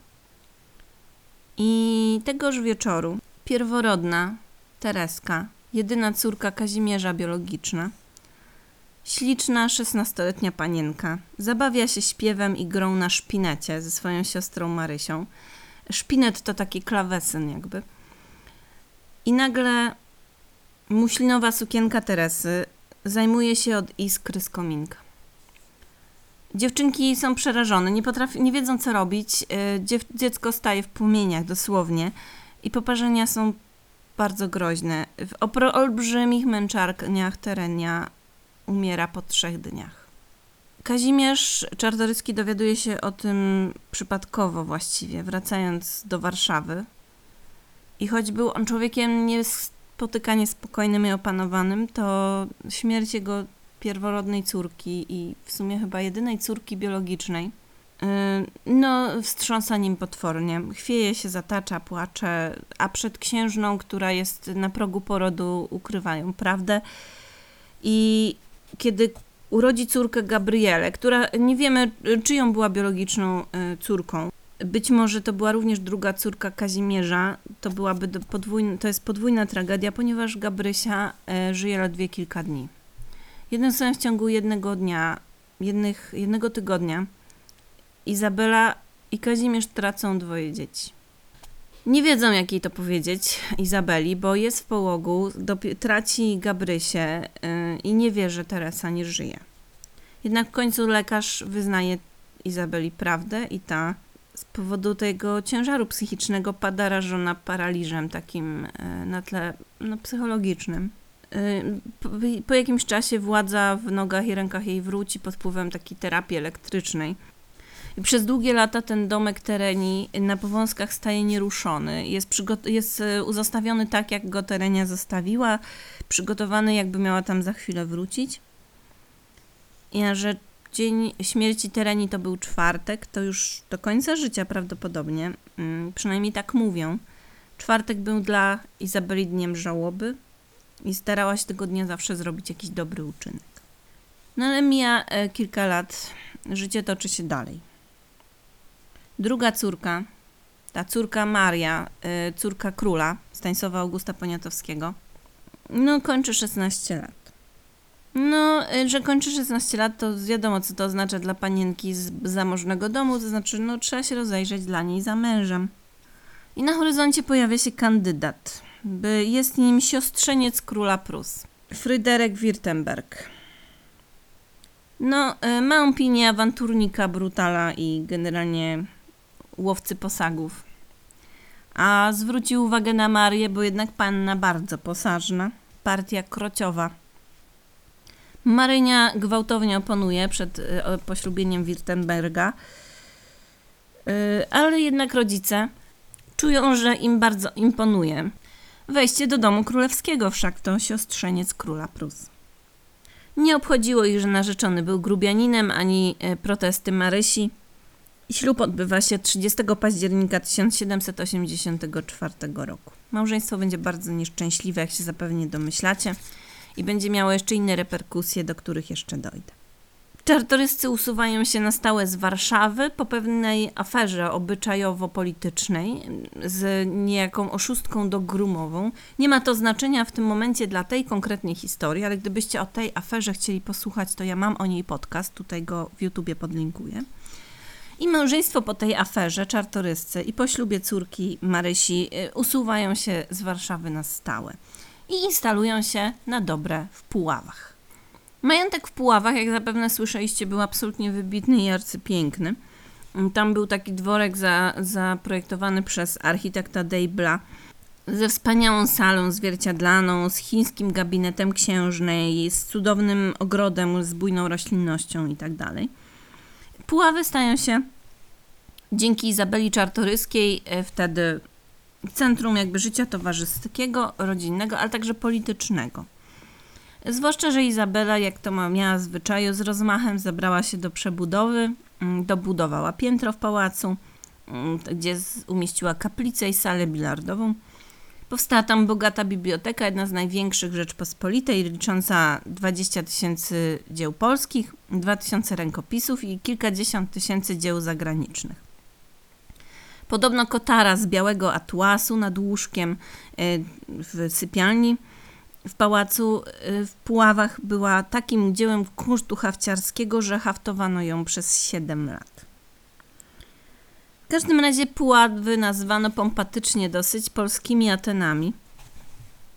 I tegoż wieczoru pierworodna Tereska, jedyna córka Kazimierza biologiczna, śliczna szesnastoletnia panienka, zabawia się śpiewem i grą na szpinecie ze swoją siostrą Marysią. Szpinet to taki klawesyn jakby – i nagle muślinowa sukienka Teresy zajmuje się od iskry z kominka. Dziewczynki są przerażone, nie, potrafi, nie wiedzą co robić. Dziew, dziecko staje w płomieniach dosłownie i poparzenia są bardzo groźne. W olbrzymich męczarniach terenia umiera po trzech dniach. Kazimierz Czartoryski dowiaduje się o tym przypadkowo właściwie, wracając do Warszawy i choć był on człowiekiem niespotykanie spokojnym i opanowanym, to śmierć jego pierworodnej córki i w sumie chyba jedynej córki biologicznej, y, no, wstrząsa nim potwornie. Chwieje się, zatacza, płacze, a przed księżną, która jest na progu porodu, ukrywają prawdę. I kiedy urodzi córkę Gabrielę, która nie wiemy, czyją była biologiczną y, córką, być może to była również druga córka Kazimierza. To byłaby podwójna, to jest podwójna tragedia, ponieważ Gabrysia e, żyje ledwie kilka dni. Jednym słowem w ciągu jednego dnia, jednych, jednego tygodnia Izabela i Kazimierz tracą dwoje dzieci. Nie wiedzą, jak jej to powiedzieć Izabeli, bo jest w połogu, traci Gabrysię yy, i nie wie, że Teresa nie żyje. Jednak w końcu lekarz wyznaje Izabeli prawdę i ta z powodu tego ciężaru psychicznego pada rażona paraliżem takim e, na tle no, psychologicznym. E, po, jakimś czasie władza w nogach i rękach jej wróci pod wpływem takiej terapii elektrycznej. I przez długie lata ten domek tereni na powązkach staje nieruszony. Jest, jest e, uzostawiony tak, jak go terenia zostawiła, przygotowany, jakby miała tam za chwilę wrócić. Ja, że Dzień śmierci Tereni to był czwartek, to już do końca życia prawdopodobnie, mm, przynajmniej tak mówią. Czwartek był dla Izabeli dniem żałoby i starała się tego dnia zawsze zrobić jakiś dobry uczynek. No ale mija e, kilka lat, życie toczy się dalej. Druga córka, ta córka Maria, e, córka króla Stanisława Augusta Poniatowskiego, no kończy 16 lat. No, y, że kończy 16 lat, to wiadomo, co to oznacza dla panienki z zamożnego domu, to znaczy, no, trzeba się rozejrzeć dla niej za mężem. I na horyzoncie pojawia się kandydat, jest nim siostrzeniec króla Prus, Fryderyk Wirtemberg. No, y, ma opinię awanturnika, brutala i generalnie łowcy posagów. A zwrócił uwagę na Marię, bo jednak panna bardzo posażna, partia krociowa – Marynia gwałtownie oponuje przed y, poślubieniem Wirtenberga, y, ale jednak rodzice czują, że im bardzo imponuje. Wejście do domu królewskiego, wszak to siostrzeniec króla Prus. Nie obchodziło ich, że narzeczony był grubianinem, ani e, protesty Marysi. Ślub odbywa się 30 października 1784 roku. Małżeństwo będzie bardzo nieszczęśliwe, jak się zapewne domyślacie, i będzie miało jeszcze inne reperkusje, do których jeszcze dojdę. Czartoryscy usuwają się na stałe z Warszawy po pewnej aferze obyczajowo-politycznej z niejaką oszustką dogrumową. Nie ma to znaczenia w tym momencie dla tej konkretnej historii, ale gdybyście o tej aferze chcieli posłuchać, to ja mam o niej podcast, tutaj go w YouTubie podlinkuję. I małżeństwo po tej aferze czartoryscy i po ślubie córki Marysi y, usuwają się z Warszawy na stałe i instalują się na dobre w Puławach. Majątek w Puławach, jak zapewne słyszeliście, był absolutnie wybitny i arcypiękny. Tam był taki dworek za, zaprojektowany przez architekta Deibla ze wspaniałą salą zwierciadlaną, z chińskim gabinetem księżnej, z cudownym ogrodem, z bujną roślinnością itd. Tak Puławy stają się dzięki Izabeli Czartoryskiej e, wtedy centrum jakby życia towarzyskiego, rodzinnego, ale także politycznego. Zwłaszcza, że Izabela, jak to miała zwyczaju, z rozmachem zabrała się do przebudowy, mm, dobudowała piętro w pałacu, mm, gdzie umieściła kaplicę i salę bilardową. Powstała tam bogata biblioteka, jedna z największych Rzeczpospolitej, licząca 20 tysięcy dzieł polskich, 2000 rękopisów i kilkadziesiąt tysięcy dzieł zagranicznych. Podobno kotara z białego atłasu nad łóżkiem e, w sypialni w pałacu y, w Puławach była takim dziełem kunsztu hafciarskiego, że haftowano ją przez 7 lat. W każdym razie Puławy nazwano pompatycznie dosyć polskimi Atenami.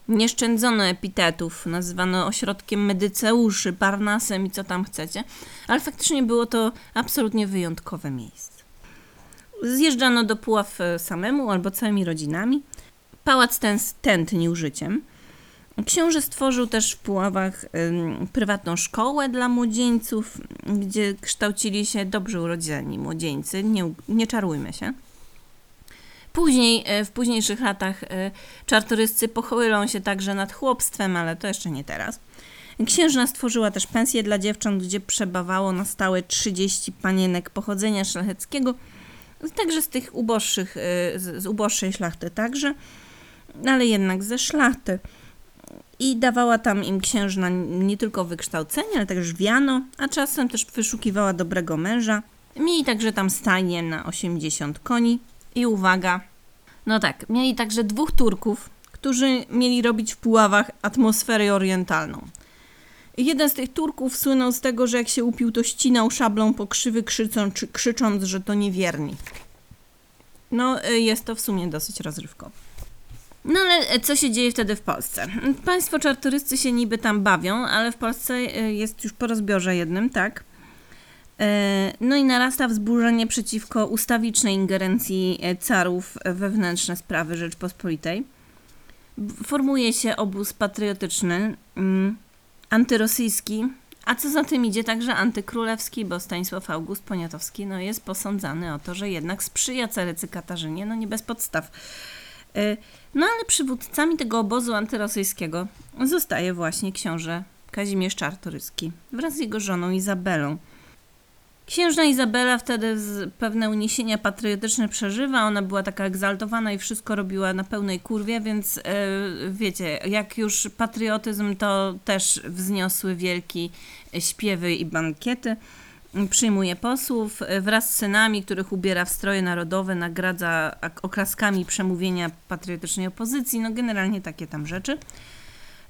Nie szczędzono epitetów, nazwano ośrodkiem medyceuszy, Parnasem i co tam chcecie, ale faktycznie było to absolutnie wyjątkowe miejsce. Zjeżdżano do Puław e, samemu albo całymi rodzinami. Pałac ten tętnił życiem – Książę stworzył też w Puławach prywatną szkołę dla młodzieńców, gdzie kształcili się dobrze urodzeni młodzieńcy, nie, nie czarujmy się. Później, e, w późniejszych latach e, czartoryscy pochylą się także nad chłopstwem, ale to jeszcze nie teraz. Księżna stworzyła też pensję dla dziewcząt, gdzie przebawało na stałe 30 panienek pochodzenia szlacheckiego, także z tych uboższych, e, z uboższej szlachty także, ale jednak ze szlachty i dawała tam im księżna nie tylko wykształcenie, ale także wiano, a czasem też wyszukiwała dobrego męża. Mieli także tam stajnie na 80 koni i uwaga, no tak, mieli także dwóch Turków, którzy mieli robić w Puławach atmosferę orientalną. Jeden z tych Turków słynął z tego, że jak się upił, to ścinał szablą po krzywy, krzycząc, krzycząc że to niewierni. No, y, jest to w sumie dosyć rozrywkowe. No ale co się dzieje wtedy w Polsce? Państwo czartoryscy się niby tam bawią, ale w Polsce e, jest już po rozbiorze jednym, tak? E, no i narasta wzburzenie przeciwko ustawicznej ingerencji e, carów wewnętrzne sprawy Rzeczpospolitej. Formuje się obóz patriotyczny, mm, antyrosyjski, a co za tym idzie także antykrólewski, bo Stanisław August Poniatowski no, jest posądzany o to, że jednak sprzyja carycy Katarzynie, no nie bez podstaw. E, no ale przywódcami tego obozu antyrosyjskiego zostaje właśnie książę Kazimierz Czartoryski wraz z jego żoną Izabelą. Księżna Izabela wtedy pewne uniesienia patriotyczne przeżywa. Ona była taka egzaltowana i wszystko robiła na pełnej kurwie, więc yy, wiecie, jak już patriotyzm, to też wzniosły wielki śpiewy i bankiety przyjmuje posłów e, wraz z synami, których ubiera w stroje narodowe, nagradza oklaskami przemówienia patriotycznej opozycji, no generalnie takie tam rzeczy.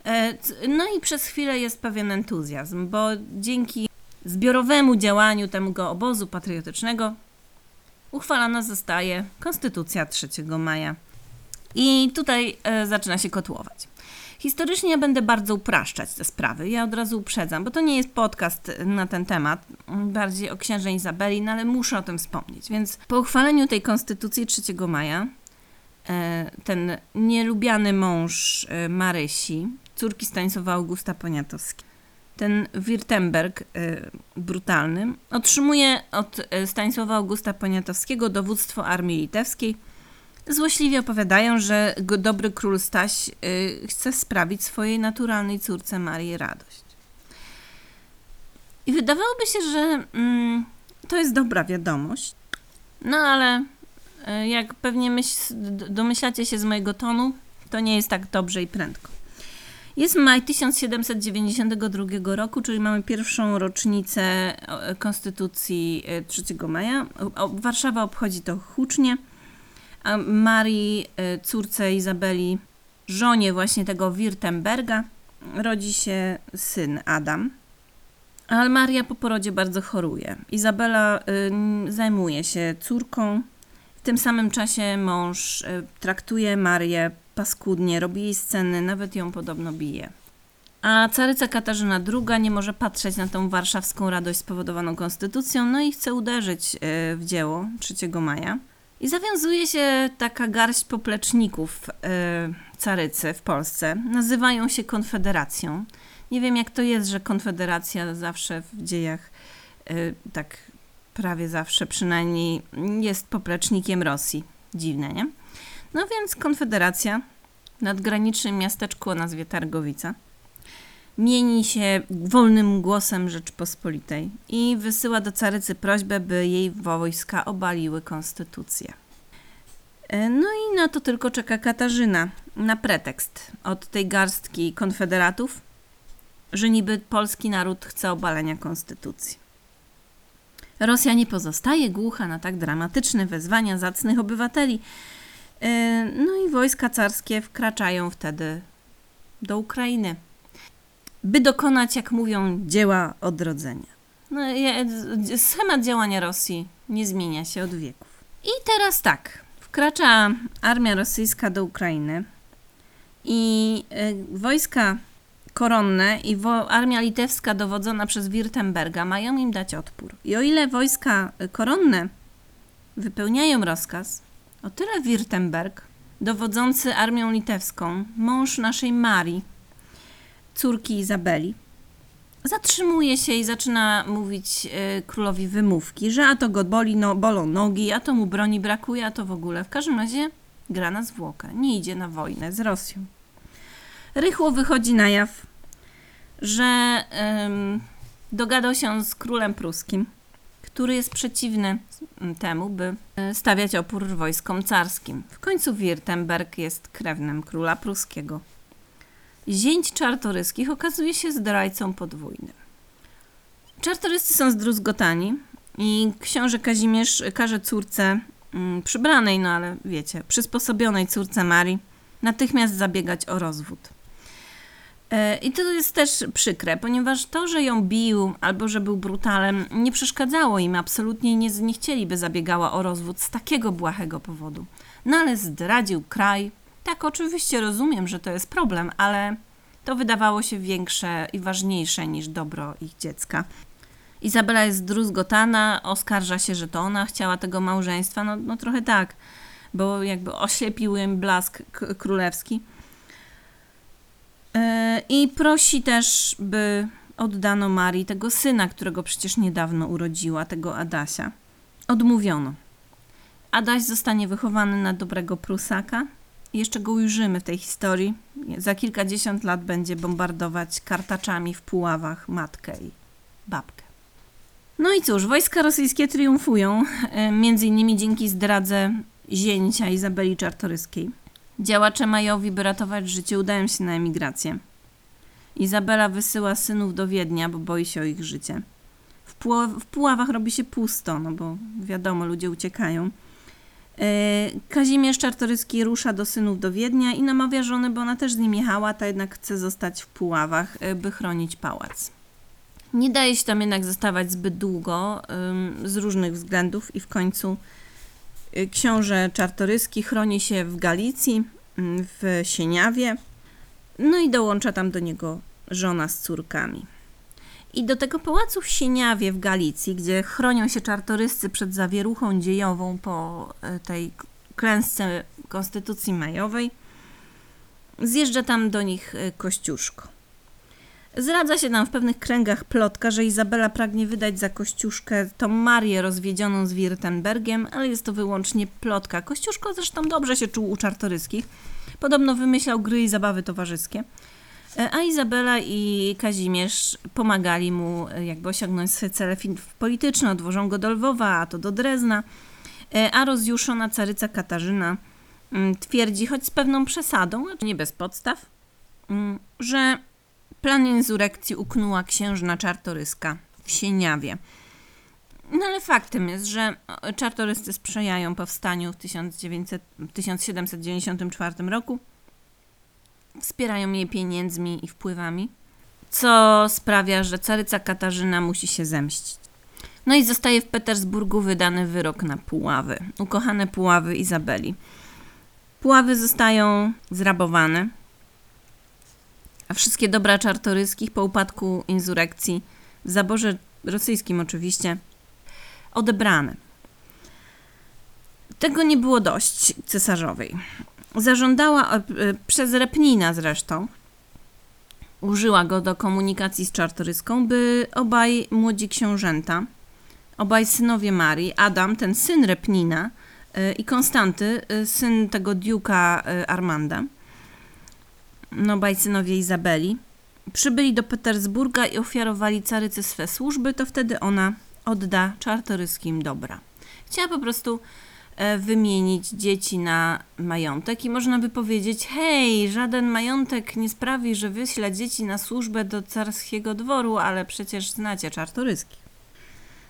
E, no i przez chwilę jest pewien entuzjazm, bo dzięki zbiorowemu działaniu tego obozu patriotycznego uchwalona zostaje Konstytucja 3 maja. I tutaj e, zaczyna się kotłować. Historycznie ja będę bardzo upraszczać te sprawy. Ja od razu uprzedzam, bo to nie jest podcast na ten temat, bardziej o księżnej Izabeli, no ale muszę o tym wspomnieć. Więc po uchwaleniu tej konstytucji 3 maja e, ten nielubiany mąż e, Marysi, córki Stanisława Augusta Poniatowski, ten Wirtemberg e, brutalny, otrzymuje od Stanisława Augusta Poniatowskiego dowództwo armii litewskiej Złośliwie opowiadają, że dobry król Staś y, chce sprawić swojej naturalnej córce Marii radość. I wydawałoby się, że mm, to jest dobra wiadomość, no ale y, jak pewnie myśl, domyślacie się z mojego tonu, to nie jest tak dobrze i prędko. Jest maj 1792 roku, czyli mamy pierwszą rocznicę Konstytucji e, 3 maja. O- o- Warszawa obchodzi to hucznie. A Marii, e, córce Izabeli, żonie właśnie tego Wirtemberga, rodzi się syn Adam. Ale Maria po porodzie bardzo choruje. Izabela y, zajmuje się córką. W tym samym czasie mąż y, traktuje Marię paskudnie, robi jej sceny, nawet ją podobno bije. A caryca Katarzyna II nie może patrzeć na tą warszawską radość spowodowaną konstytucją, no i chce uderzyć y, w dzieło 3 maja. I zawiązuje się taka garść popleczników y, carycy w Polsce. Nazywają się Konfederacją. Nie wiem, jak to jest, że Konfederacja zawsze w dziejach, y, tak prawie zawsze przynajmniej, jest poplecznikiem Rosji. Dziwne, nie? No więc Konfederacja w nadgranicznym miasteczku o nazwie Targowica mieni się wolnym głosem Rzeczpospolitej i wysyła do carycy prośbę, by jej wojska obaliły konstytucję. E, No i na to tylko czeka Katarzyna, na pretekst od tej garstki konfederatów, że niby polski naród chce obalenia konstytucji. Rosja nie pozostaje głucha na tak dramatyczne wezwania zacnych obywateli. E, No i wojska carskie wkraczają wtedy do Ukrainy, by dokonać, jak mówią, dzieła odrodzenia. No, schemat działania Rosji nie zmienia się od wieków. I teraz tak, wkracza armia rosyjska do Ukrainy i e, wojska koronne i armia litewska dowodzona przez Wirtemberga mają im dać odpór. I o ile wojska y, koronne wypełniają rozkaz, o tyle Wirtemberg, dowodzący armią litewską, mąż naszej Marii, córki Izabeli, zatrzymuje się i zaczyna mówić y, królowi wymówki, że a to go boli, no, bolą nogi, a to mu broni brakuje, a to w ogóle. W każdym razie gra na zwłokę, nie idzie na wojnę z Rosją. Rychło wychodzi na jaw, że em, dogadał się z królem pruskim, który jest przeciwny temu, by e, stawiać opór wojskom carskim. W końcu Wirtemberg jest krewnym króla pruskiego. Zięć czartoryskich okazuje się zdrajcą podwójnym. Czartoryscy są zdruzgotani i książę Kazimierz każe córce mm, przybranej, no ale wiecie, przysposobionej córce Marii natychmiast zabiegać o rozwód. E, I to jest też przykre, ponieważ to, że ją bił albo że był brutalem, nie przeszkadzało im absolutnie nie, nie chcieliby zabiegała o rozwód z takiego błahego powodu. No ale zdradził kraj. Tak, oczywiście rozumiem, że to jest problem, ale to wydawało się większe i ważniejsze niż dobro ich dziecka. Izabela jest zdruzgotana, oskarża się, że to ona chciała tego małżeństwa. No, no trochę tak, bo jakby oślepił im blask królewski. E, I prosi też, by oddano Marii tego syna, którego przecież niedawno urodziła, tego Adasia. Odmówiono. Adaś zostanie wychowany na dobrego Prusaka. Jeszcze go ujrzymy w tej historii. Za kilkadziesiąt lat będzie bombardować kartaczami w Puławach matkę i babkę. No i cóż, wojska rosyjskie triumfują, e, między innymi dzięki zdradze zięcia Izabeli Czartoryskiej. Działacze majowi, by ratować życie, udają się na emigrację. Izabela wysyła synów do Wiednia, bo boi się o ich życie. W, w Puławach robi się pusto, no bo wiadomo, ludzie uciekają. E, Kazimierz Czartoryski rusza do synów do Wiednia i namawia żonę, bo ona też z nim jechała, ta jednak chce zostać w Puławach, e, by chronić pałac. Nie daje się tam jednak zostawać zbyt długo z różnych względów i w końcu y, książę Czartoryski chroni się w Galicji, ym, w Sieniawie, no i dołącza tam do niego żona z córkami. I do tego pałacu w Sieniawie w Galicji, gdzie chronią się czartoryscy przed zawieruchą dziejową po y, tej klęsce Konstytucji Majowej, zjeżdża tam do nich y, Kościuszko. Zradza się nam w pewnych kręgach plotka, że Izabela pragnie wydać za Kościuszkę tą Marię rozwiedzioną z Wirtembergiem, ale jest to wyłącznie plotka. Kościuszko zresztą dobrze się czuł u Czartoryskich. Podobno wymyślał gry i zabawy towarzyskie. E, A Izabela i Kazimierz pomagali mu e, jakby osiągnąć swoje cele polityczne. Odwożą go do Lwowa, a to do Drezna. E, A rozjuszona caryca Katarzyna mm, twierdzi, choć z pewną przesadą, nie bez podstaw, mm, że plan insurekcji uknęła księżna Czartoryska w Sieniawie. No ale faktem jest, że czartoryscy sprzyjają powstaniu w 1900, 1794 roku wspierają jej pieniędzmi i wpływami, co sprawia, że caryca Katarzyna musi się zemścić. No i zostaje w Petersburgu wydany wyrok na Puławy, ukochane Puławy Izabeli. Puławy zostają zrabowane, a wszystkie dobra czartoryskich po upadku insurekcji, w zaborze rosyjskim oczywiście, odebrane. Tego nie było dość cesarzowej zażądała e, przez Repnina zresztą, użyła go do komunikacji z Czartoryską, by obaj młodzi książęta, obaj synowie Marii, Adam, ten syn Repnina e, i Konstanty, e, syn tego diuka Armanda, no obaj synowie Izabeli, przybyli do Petersburga i ofiarowali carycy swe służby, to wtedy ona odda czartoryskim dobra. Chciała po prostu wymienić dzieci na majątek i można by powiedzieć, hej, żaden majątek nie sprawi, że wyśle dzieci na służbę do carskiego dworu, ale przecież znacie czartoryski.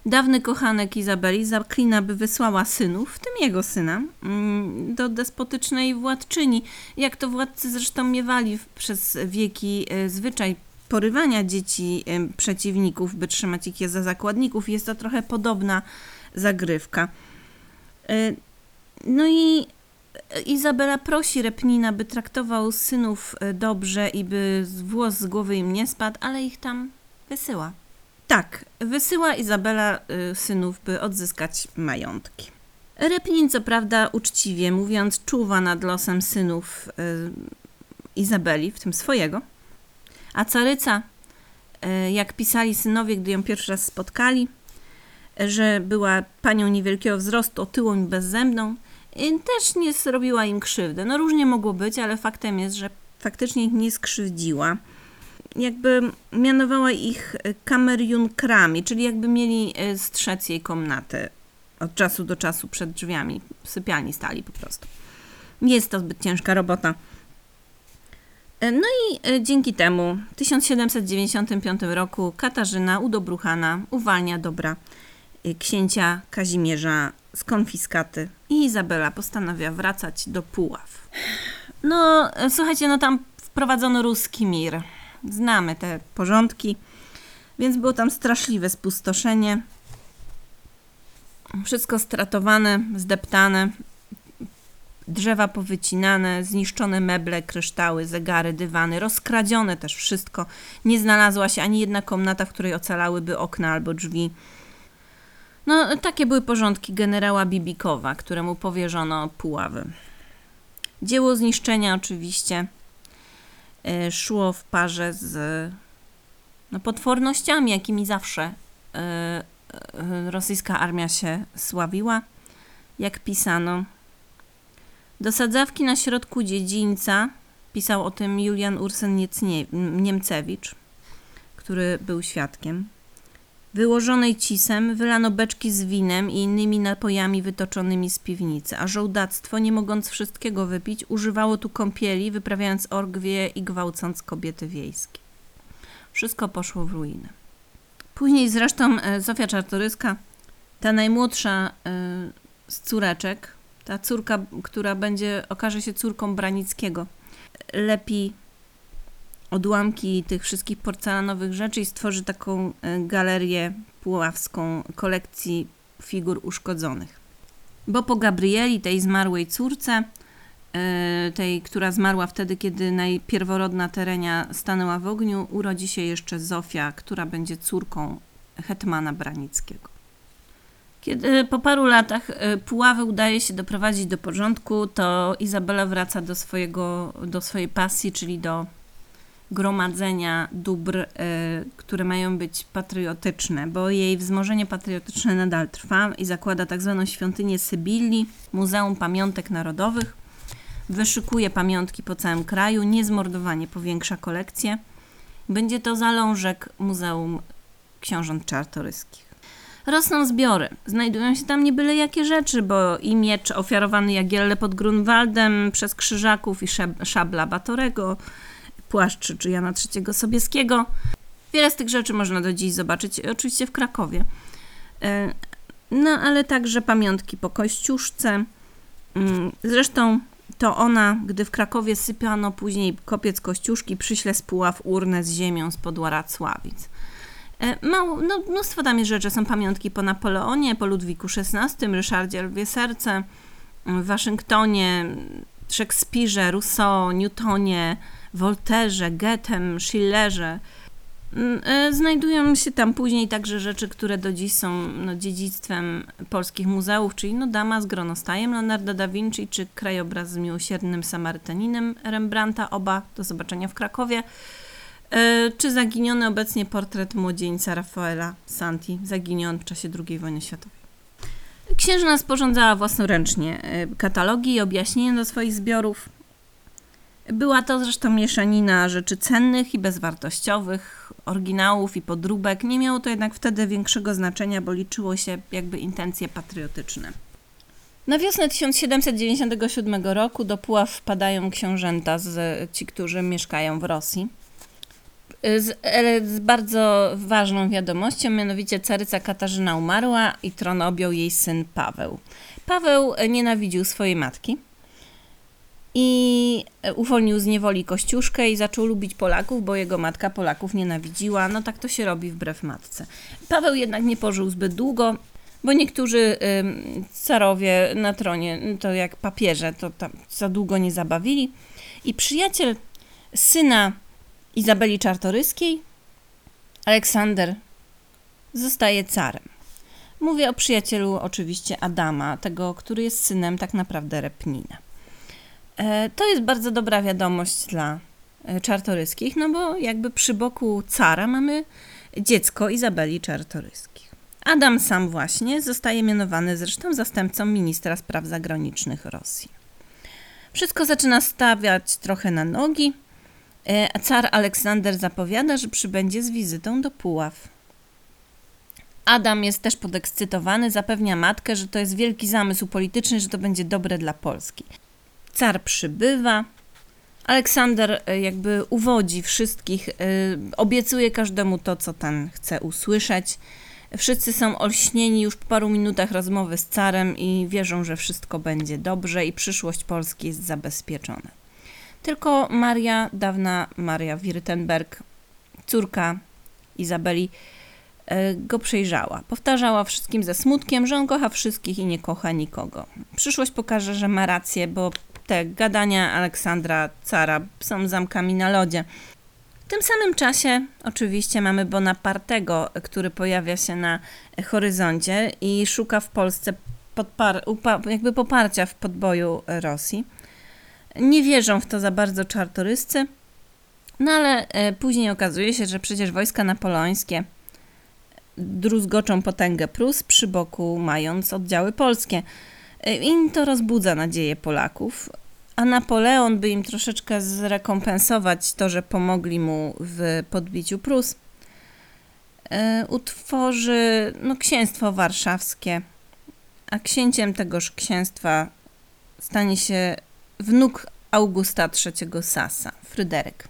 Dawny kochanek Izabeli zaklina, by wysłała synów, w tym jego syna, mm, do despotycznej władczyni. Jak to władcy zresztą miewali przez wieki e, zwyczaj porywania dzieci e, przeciwników, by trzymać ich je za zakładników. Jest to trochę podobna zagrywka. E, No i Izabela prosi Repnina, by traktował synów e, dobrze i by włos z głowy im nie spadł, ale ich tam wysyła. Tak, wysyła Izabela y, synów, by odzyskać majątki. Repnin, co prawda, uczciwie mówiąc, czuwa nad losem synów Izabeli, w tym swojego, a caryca, jak pisali synowie, gdy ją pierwszy raz spotkali, że była panią niewielkiego wzrostu, otyłą i bezzębną, też nie zrobiła im krzywdy. No różnie mogło być, ale faktem jest, że faktycznie ich nie skrzywdziła jakby mianowała ich e, kamerjunkrami, czyli jakby mieli e, strzec jej komnaty od czasu do czasu przed drzwiami. Sypialni stali po prostu. Nie jest to zbyt ciężka robota. E, No i dzięki temu w 1795 roku Katarzyna udobruchana uwalnia dobra księcia Kazimierza z konfiskaty i Izabela postanawia wracać do Puław. No, e, słuchajcie, no tam wprowadzono ruski mir. Znamy te porządki, więc było tam straszliwe spustoszenie. Wszystko stratowane, zdeptane, drzewa powycinane, zniszczone meble, kryształy, zegary, dywany, rozkradzione też wszystko. Nie znalazła się ani jedna komnata, w której ocalałyby okna albo drzwi. No, takie były porządki generała Bibikowa, któremu powierzono Puławy. Dzieło zniszczenia oczywiście e, szło w parze z no, potwornościami, jakimi zawsze e, e, rosyjska armia się sławiła. Jak pisano, do sadzawki na środku dziedzińca, pisał o tym Julian Ursen Niemcewicz, który był świadkiem, wyłożonej cisem wylano beczki z winem i innymi napojami wytoczonymi z piwnicy, a żołdactwo, nie mogąc wszystkiego wypić, używało tu kąpieli, wyprawiając orgwie i gwałcąc kobiety wiejskie. Wszystko poszło w ruinę. Później zresztą e, Zofia Czartoryska, ta najmłodsza e, z córeczek, ta córka, która będzie, okaże się córką Branickiego, lepi odłamki tych wszystkich porcelanowych rzeczy i stworzy taką e, galerię puławską kolekcji figur uszkodzonych. Bo po Gabrieli, tej zmarłej córce, e, tej, która zmarła wtedy, kiedy najpierworodna Terenia stanęła w ogniu, urodzi się jeszcze Zofia, która będzie córką hetmana Branickiego. Kiedy po paru latach e, Puławy udaje się doprowadzić do porządku, to Izabela wraca do, swojego, do swojej pasji, czyli do gromadzenia dóbr, y, które mają być patriotyczne, bo jej wzmożenie patriotyczne nadal trwa i zakłada tak zwaną świątynię Sybilli, Muzeum Pamiątek Narodowych. Wyszukuje pamiątki po całym kraju, niezmordowanie powiększa kolekcję. Będzie to zalążek Muzeum Książąt Czartoryskich. Rosną zbiory. Znajdują się tam nie byle jakie rzeczy, bo i miecz ofiarowany Jagielle pod Grunwaldem przez Krzyżaków i szabla Batorego, płaszcz czy Jana III Sobieskiego. Wiele z tych rzeczy można do dziś zobaczyć, oczywiście w Krakowie. E, no, ale także pamiątki po Kościuszce. Mm, zresztą to ona, gdy w Krakowie sypiano później kopiec Kościuszki, przyśle z Puław urnę z ziemią spod Ławic. E, mało, no, mnóstwo tam jest rzeczy. Są pamiątki po Napoleonie, po Ludwiku XVI, Ryszardzie Lwie Serce, w Waszyngtonie, Szekspirze, Rousseau, Newtonie, Volterze, Goethem, Schillerze. Mm, e, znajdują się tam później także rzeczy, które do dziś są no, dziedzictwem polskich muzeów, czyli no, Dama z gronostajem Leonardo da Vinci, czy krajobraz z miłosiernym Samarytaninem Rembrandta, oba do zobaczenia w Krakowie. E, czy zaginiony obecnie portret młodzieńca Rafaela Santi, zaginiony w czasie II wojny światowej. Księżna sporządzała własnoręcznie e, katalogi i objaśnienia do swoich zbiorów. Była to zresztą mieszanina rzeczy cennych i bezwartościowych, oryginałów i podróbek. Nie miało to jednak wtedy większego znaczenia, bo liczyło się jakby intencje patriotyczne. Na wiosnę 1797 roku do Puław wpadają książęta, z, ci, którzy mieszkają w Rosji. Z, z, bardzo ważną wiadomością, mianowicie caryca Katarzyna umarła i tron objął jej syn Paweł. Paweł nienawidził swojej matki i uwolnił z niewoli Kościuszkę i zaczął lubić Polaków, bo jego matka Polaków nienawidziła. No tak to się robi wbrew matce. Paweł jednak nie pożył zbyt długo, bo niektórzy carowie na tronie, to jak papieże, to tam za długo nie zabawili. I przyjaciel syna Izabeli Czartoryskiej, Aleksander zostaje carem. Mówię o przyjacielu oczywiście Adama, tego, który jest synem tak naprawdę Repnina. E, to jest bardzo dobra wiadomość dla e, Czartoryskich, no bo jakby przy boku cara mamy dziecko Izabeli Czartoryskich. Adam sam właśnie zostaje mianowany zresztą zastępcą ministra spraw zagranicznych Rosji. Wszystko zaczyna stawiać trochę na nogi. E, car Aleksander zapowiada, że przybędzie z wizytą do Puław. Adam jest też podekscytowany, zapewnia matkę, że to jest wielki zamysł polityczny, że to będzie dobre dla Polski. Car przybywa. Aleksander e, jakby uwodzi wszystkich, e, obiecuje każdemu to, co ten chce usłyszeć. Wszyscy są olśnieni już po paru minutach rozmowy z carem i wierzą, że wszystko będzie dobrze i przyszłość Polski jest zabezpieczona. Tylko Maria, dawna Maria Wirtenberg, córka Izabeli, e, go przejrzała. Powtarzała wszystkim ze smutkiem, że on kocha wszystkich i nie kocha nikogo. Przyszłość pokaże, że ma rację, bo te gadania Aleksandra Cara są zamkami na lodzie. W tym samym czasie oczywiście mamy Bonapartego, który pojawia się na horyzoncie i szuka w Polsce podpar- jakby poparcia w podboju Rosji. Nie wierzą w to za bardzo czartoryscy, no ale e, później okazuje się, że przecież wojska napoleońskie druzgoczą potęgę Prus, przy boku mając oddziały polskie. E, I to rozbudza nadzieję Polaków, a Napoleon, by im troszeczkę zrekompensować to, że pomogli mu w podbiciu Prus, e, utworzy no, księstwo warszawskie, a księciem tegoż księstwa stanie się wnuk Augusta III Sasa, Fryderyk.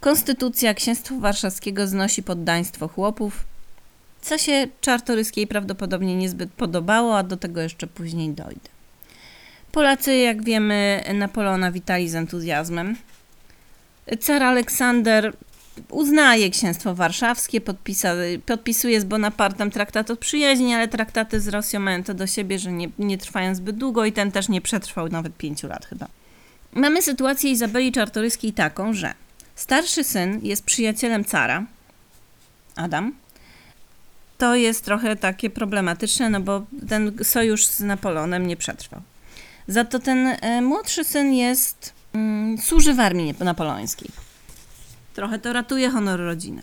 Konstytucja Księstwa Warszawskiego znosi poddaństwo chłopów, co się Czartoryskiej prawdopodobnie niezbyt podobało, a do tego jeszcze później dojdę. Polacy, jak wiemy, Napoleona witali z entuzjazmem. Car Aleksander uznaje księstwo warszawskie, podpisa, podpisuje z Bonapartem traktat o przyjaźni, ale traktaty z Rosją mają to do siebie, że nie, nie trwają zbyt długo i ten też nie przetrwał nawet pięciu lat chyba. Mamy sytuację Izabeli Czartoryskiej taką, że starszy syn jest przyjacielem cara, Adam. To jest trochę takie problematyczne, no bo ten sojusz z Napoleonem nie przetrwał. Za to ten e, młodszy syn jest, mm, służy w armii napoleońskiej. Trochę to ratuje honor rodziny.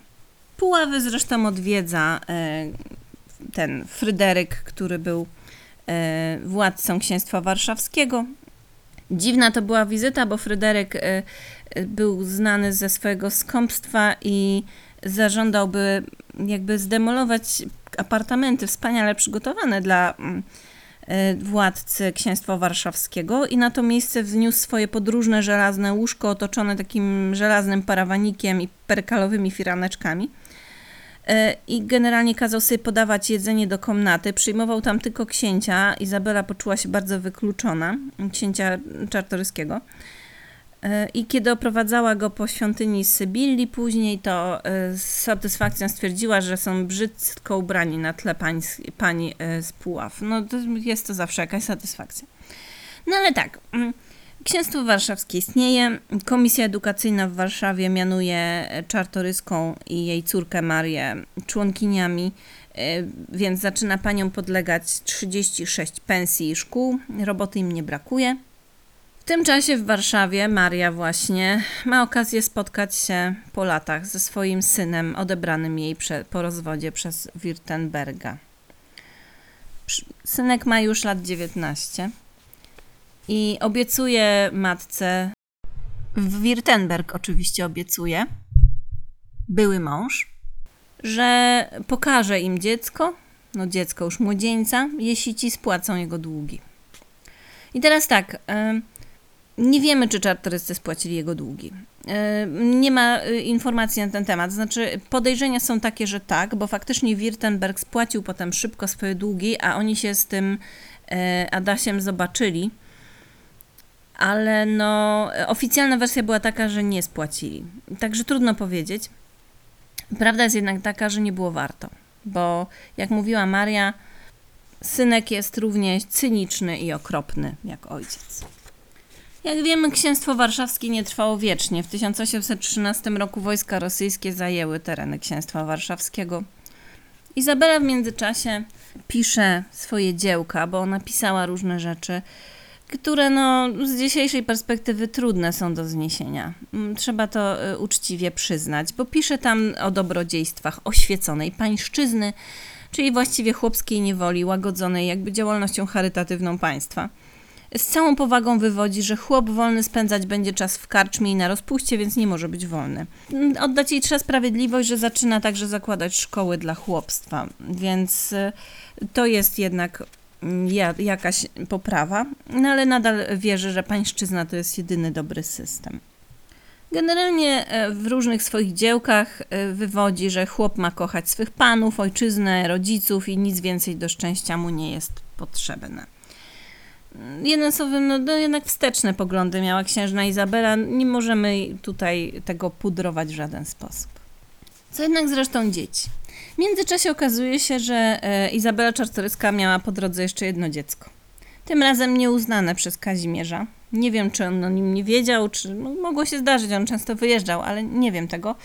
Puławy zresztą odwiedza e, ten Fryderyk, który był e, władcą księstwa warszawskiego. Dziwna to była wizyta, bo Fryderyk był znany ze swojego skąpstwa i zażądałby jakby zdemolować apartamenty wspaniale przygotowane dla mm, e, władcy księstwa warszawskiego i na to miejsce wzniósł swoje podróżne żelazne łóżko otoczone takim żelaznym parawanikiem i perkalowymi firaneczkami. E, I generalnie kazał sobie podawać jedzenie do komnaty. Przyjmował tam tylko księcia. Izabela poczuła się bardzo wykluczona, księcia czartoryskiego. E, I kiedy oprowadzała go po świątyni Sybilli później, to e, z satysfakcją stwierdziła, że są brzydko ubrani na tle pań, pani e, z Puław. No to jest to zawsze jakaś satysfakcja. No ale tak, mm, Księstwo Warszawskie istnieje. Komisja Edukacyjna w Warszawie mianuje Czartoryską i jej córkę Marię członkiniami, więc zaczyna paniom podlegać 36 pensji i szkół. Roboty im nie brakuje. Tym czasie w Warszawie Maria właśnie ma okazję spotkać się po latach ze swoim synem odebranym jej po rozwodzie przez Wirtenberga. Synek ma już lat 19 i obiecuje matce, w Wirtenberg oczywiście obiecuje, były mąż, że pokaże im dziecko, no dziecko już młodzieńca, jeśli ci spłacą jego długi. I teraz tak, nie wiemy, czy czartoryscy spłacili jego długi. Nie ma informacji na ten temat. Znaczy, podejrzenia są takie, że tak, bo faktycznie Wirtenberg spłacił potem szybko swoje długi, a oni się z tym Adasiem zobaczyli ale no, oficjalna wersja była taka, że nie spłacili. Także trudno powiedzieć. Prawda jest jednak taka, że nie było warto, bo jak mówiła Maria, synek jest równie cyniczny i okropny jak ojciec. Jak wiemy, księstwo warszawskie nie trwało wiecznie. W 1813 roku wojska rosyjskie zajęły tereny księstwa warszawskiego. Izabela w międzyczasie pisze swoje dziełka, bo ona pisała różne rzeczy które no, z dzisiejszej perspektywy trudne są do zniesienia. Mm, trzeba to y, uczciwie przyznać, bo pisze tam o dobrodziejstwach oświeconej pańszczyzny, czyli właściwie chłopskiej niewoli, łagodzonej jakby działalnością charytatywną państwa. Z całą powagą wywodzi, że chłop wolny spędzać będzie czas w karczmie i na rozpuście, więc nie może być wolny. Mm, oddać jej trzeba sprawiedliwość, że zaczyna także zakładać szkoły dla chłopstwa, więc y, to jest jednak jakaś poprawa, no ale nadal wierzę, że pańszczyzna to jest jedyny dobry system. Generalnie e, w różnych swoich dziełkach e, wywodzi, że chłop ma kochać swych panów, ojczyznę, rodziców i nic więcej do szczęścia mu nie jest potrzebne. Jeden słowem, no, no jednak wsteczne poglądy miała księżna Izabela. Nie możemy tutaj tego pudrować w żaden sposób. Co jednak zresztą dzieci. W międzyczasie okazuje się, że e, Izabela Czartoryska miała po drodze jeszcze jedno dziecko. Tym razem nieuznane przez Kazimierza. Nie wiem, czy on o nim nie wiedział, czy no, mogło się zdarzyć, on często wyjeżdżał, ale nie wiem tego.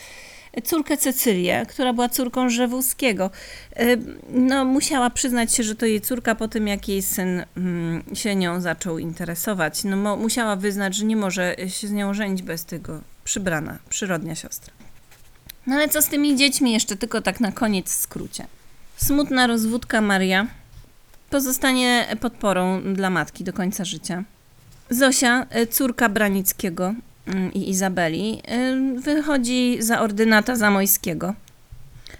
Córkę Cecylię, która była córką Żewuskiego. E, no, musiała przyznać się, że to jej córka po tym, jak jej syn mm, się nią zaczął interesować. No, musiała wyznać, że nie może się z nią żenić bez tego przybrana, przyrodnia siostra. No ale co z tymi dziećmi jeszcze, tylko tak na koniec w skrócie. Smutna rozwódka Maria pozostanie podporą dla matki do końca życia. Zosia, y, córka Branickiego i Izabeli, y, wychodzi za ordynata Zamojskiego.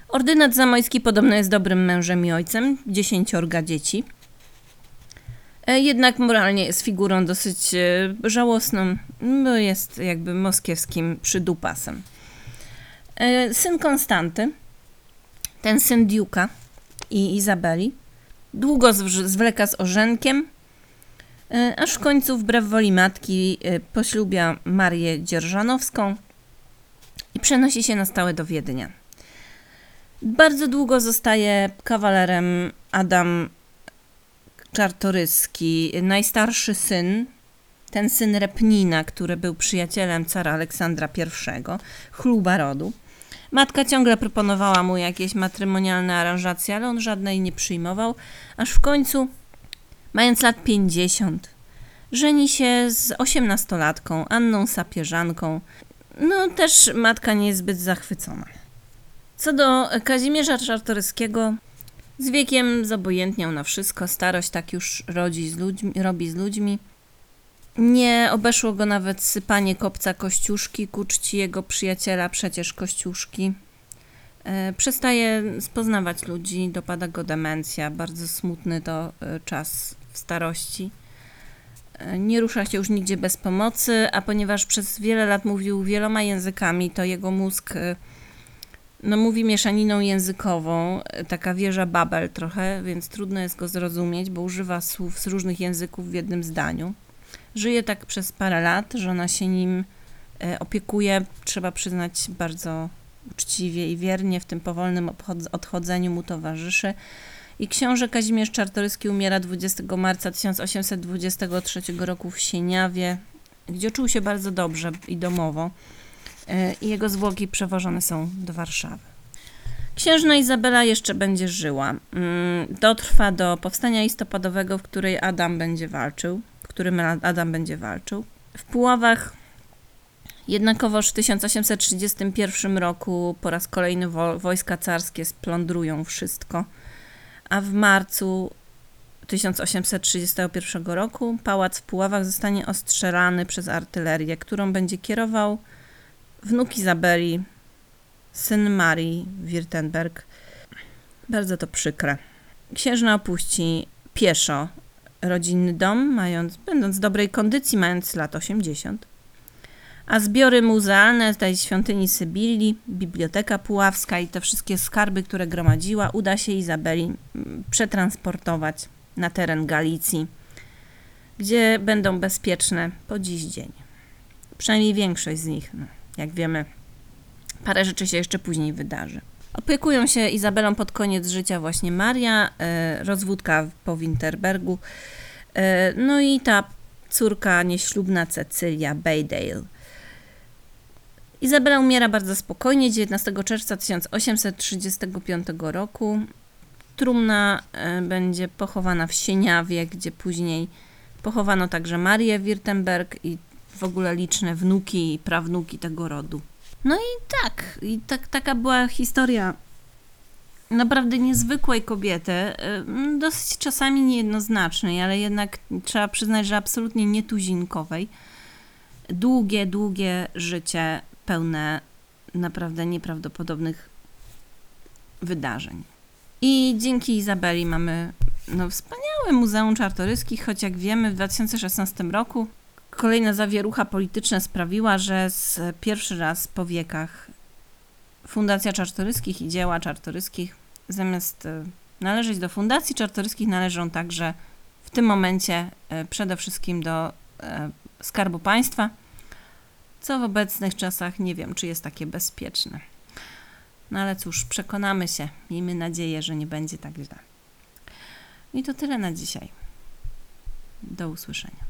Ordynat Zamojski podobno jest dobrym mężem i ojcem, dziesięciorga dzieci. Y, jednak moralnie jest figurą dosyć żałosną, bo jest jakby moskiewskim przydupasem. E, syn Konstanty, ten syn Duke'a i Izabeli, długo zwleka z orzenkiem, e, aż w końcu wbrew woli matki e, poślubia Marię Dzierżanowską i przenosi się na stałe do Wiednia. Bardzo długo zostaje kawalerem Adam Czartoryski, najstarszy syn, ten syn Repnina, który był przyjacielem cara Aleksandra I, chluba rodu. Matka ciągle proponowała mu jakieś matrymonialne aranżacje, ale on żadnej nie przyjmował, aż w końcu, mając lat 50, żeni się z osiemnastolatką, Anną Sapieżanką. no też matka nie jest zbyt zachwycona. Co do Kazimierza Czartoryskiego, z wiekiem zobojętniał na wszystko, starość tak już rodzi z ludźmi, robi z ludźmi. Nie obeszło go nawet sypanie kopca Kościuszki ku czci jego przyjaciela, przecież Kościuszki. E, Przestaje spoznawać ludzi, dopada go demencja, bardzo smutny to e, czas w starości. E, Nie rusza się już nigdzie bez pomocy, a ponieważ przez wiele lat mówił wieloma językami, to jego mózg e, no, mówi mieszaniną językową, e, taka wieża Babel trochę, więc trudno jest go zrozumieć, bo używa słów z różnych języków w jednym zdaniu. Żyje tak przez parę lat, żona się nim opiekuje, trzeba przyznać, bardzo uczciwie i wiernie, w tym powolnym odchodzeniu mu towarzyszy. I książę Kazimierz Czartoryski umiera 20 marca 1823 roku w Sieniawie, gdzie czuł się bardzo dobrze i domowo. E, I jego zwłoki przewożone są do Warszawy. Księżna Izabela jeszcze będzie żyła. Mm, Dotrwa do powstania listopadowego, w której Adam będzie walczył, w którym Adam będzie walczył. W Puławach jednakowoż w 1831 roku po raz kolejny wo- wojska carskie splądrują wszystko, a w marcu 1831 roku pałac w Puławach zostanie ostrzelany przez artylerię, którą będzie kierował wnuk Izabeli, syn Marii Wirtenberg. Bardzo to przykre. Księżna opuści pieszo rodzinny dom, mając, będąc w dobrej kondycji, mając lat 80. A zbiory muzealne tej świątyni Sybilli, Biblioteka Puławska i te wszystkie skarby, które gromadziła, uda się Izabeli mm, przetransportować na teren Galicji, gdzie będą bezpieczne po dziś dzień. Przynajmniej większość z nich. No, jak wiemy, parę rzeczy się jeszcze później wydarzy. Opiekują się Izabelą pod koniec życia właśnie Maria, e, rozwódka po Winterbergu, e, no i ta córka nieślubna Cecylia Baydale. Izabela umiera bardzo spokojnie 19 czerwca 1835 roku. Trumna e, będzie pochowana w Sieniawie, gdzie później pochowano także Marię Wirtemberg i w ogóle liczne wnuki i prawnuki tego rodu. No i tak, i tak, taka była historia naprawdę niezwykłej kobiety, ym, dosyć czasami niejednoznacznej, ale jednak trzeba przyznać, że absolutnie nietuzinkowej. Długie, długie życie pełne naprawdę nieprawdopodobnych wydarzeń. I dzięki Izabeli mamy no, wspaniałe Muzeum Czartoryskich, choć jak wiemy w 2016 roku kolejna zawierucha polityczna sprawiła, że z pierwszy raz po wiekach Fundacja Czartoryskich i dzieła Czartoryskich zamiast e, należeć do Fundacji Czartoryskich należą także w tym momencie e, przede wszystkim do e, Skarbu Państwa, co w obecnych czasach nie wiem, czy jest takie bezpieczne. No ale cóż, przekonamy się. Miejmy nadzieję, że nie będzie tak źle. I to tyle na dzisiaj. Do usłyszenia.